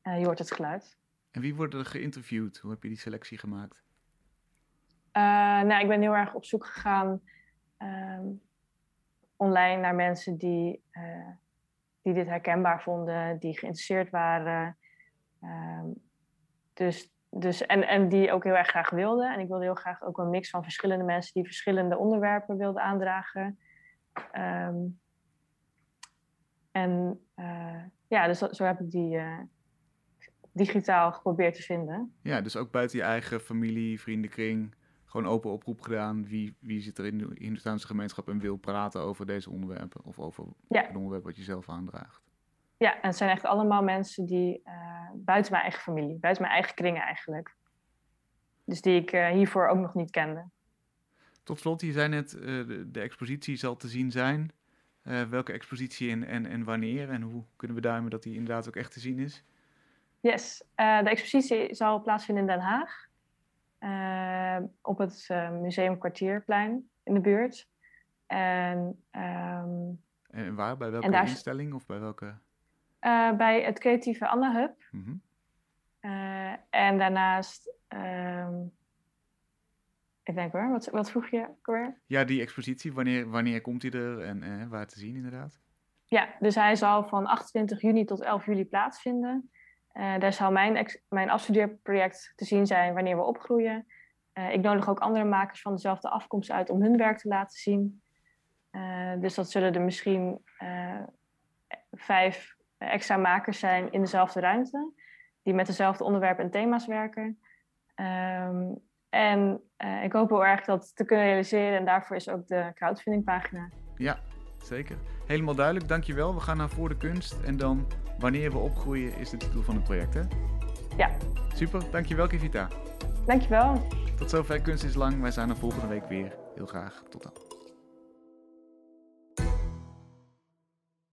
je hoort het geluid. En wie worden er geïnterviewd? Hoe heb je die selectie gemaakt? nou, ik ben heel erg op zoek gegaan ehm, online naar mensen die, uh, die dit herkenbaar vonden, die geïnteresseerd waren. Um, dus dus, en, en die ook heel erg graag wilde. En ik wilde heel graag ook een mix van verschillende mensen die verschillende onderwerpen wilden aandragen. Ehm, en uh, ja, dus zo heb ik die digitaal geprobeerd te vinden. Ja, dus ook buiten je eigen familie, vriendenkring, gewoon open oproep gedaan. Wie, wie zit er in de Hindoestaanse gemeenschap en wil praten over deze onderwerpen? Of over ja. het onderwerp wat je zelf aandraagt? Ja, en het zijn echt allemaal mensen die uh, buiten mijn eigen familie, buiten mijn eigen kringen eigenlijk. Dus die ik hiervoor ook nog niet kende. Tot slot, je zei net, de, de expositie zal te zien zijn. Uh, welke expositie en, en, en wanneer? En hoe kunnen we duimen dat die inderdaad ook echt te zien is? Yes, uh, de expositie zal plaatsvinden in Den Haag. Uh, op het Museum Kwartierplein in de buurt. En, um, en waar? Bij welke instelling of bij welke? bij het creatieve Anna Hub. Mm -hmm. en daarnaast um, ik denk hoor, wat, wat vroeg je weer? Ja, die expositie, wanneer, wanneer komt die er en eh, waar te zien inderdaad? Ja, dus hij zal van 28 juni tot 11 juli plaatsvinden. Uh, daar zal mijn, mijn afstudeerproject te zien zijn wanneer we opgroeien. Uh, ik nodig ook andere makers van dezelfde afkomst uit om hun werk te laten zien. Uh, dus dat zullen er misschien vijf extra makers zijn in dezelfde ruimte, die met dezelfde onderwerpen en thema's werken. Um, en ik hoop heel erg dat te kunnen realiseren. En daarvoor is ook de crowdfundingpagina. Ja, zeker. Helemaal duidelijk, dankjewel. We gaan naar Voor de Kunst. En dan Wanneer we opgroeien is de titel van het project, hè? Ja. Super, dankjewel Kivita. Dankjewel. Tot zover Kunst is Lang. Wij zijn er volgende week weer. Heel graag. Tot dan.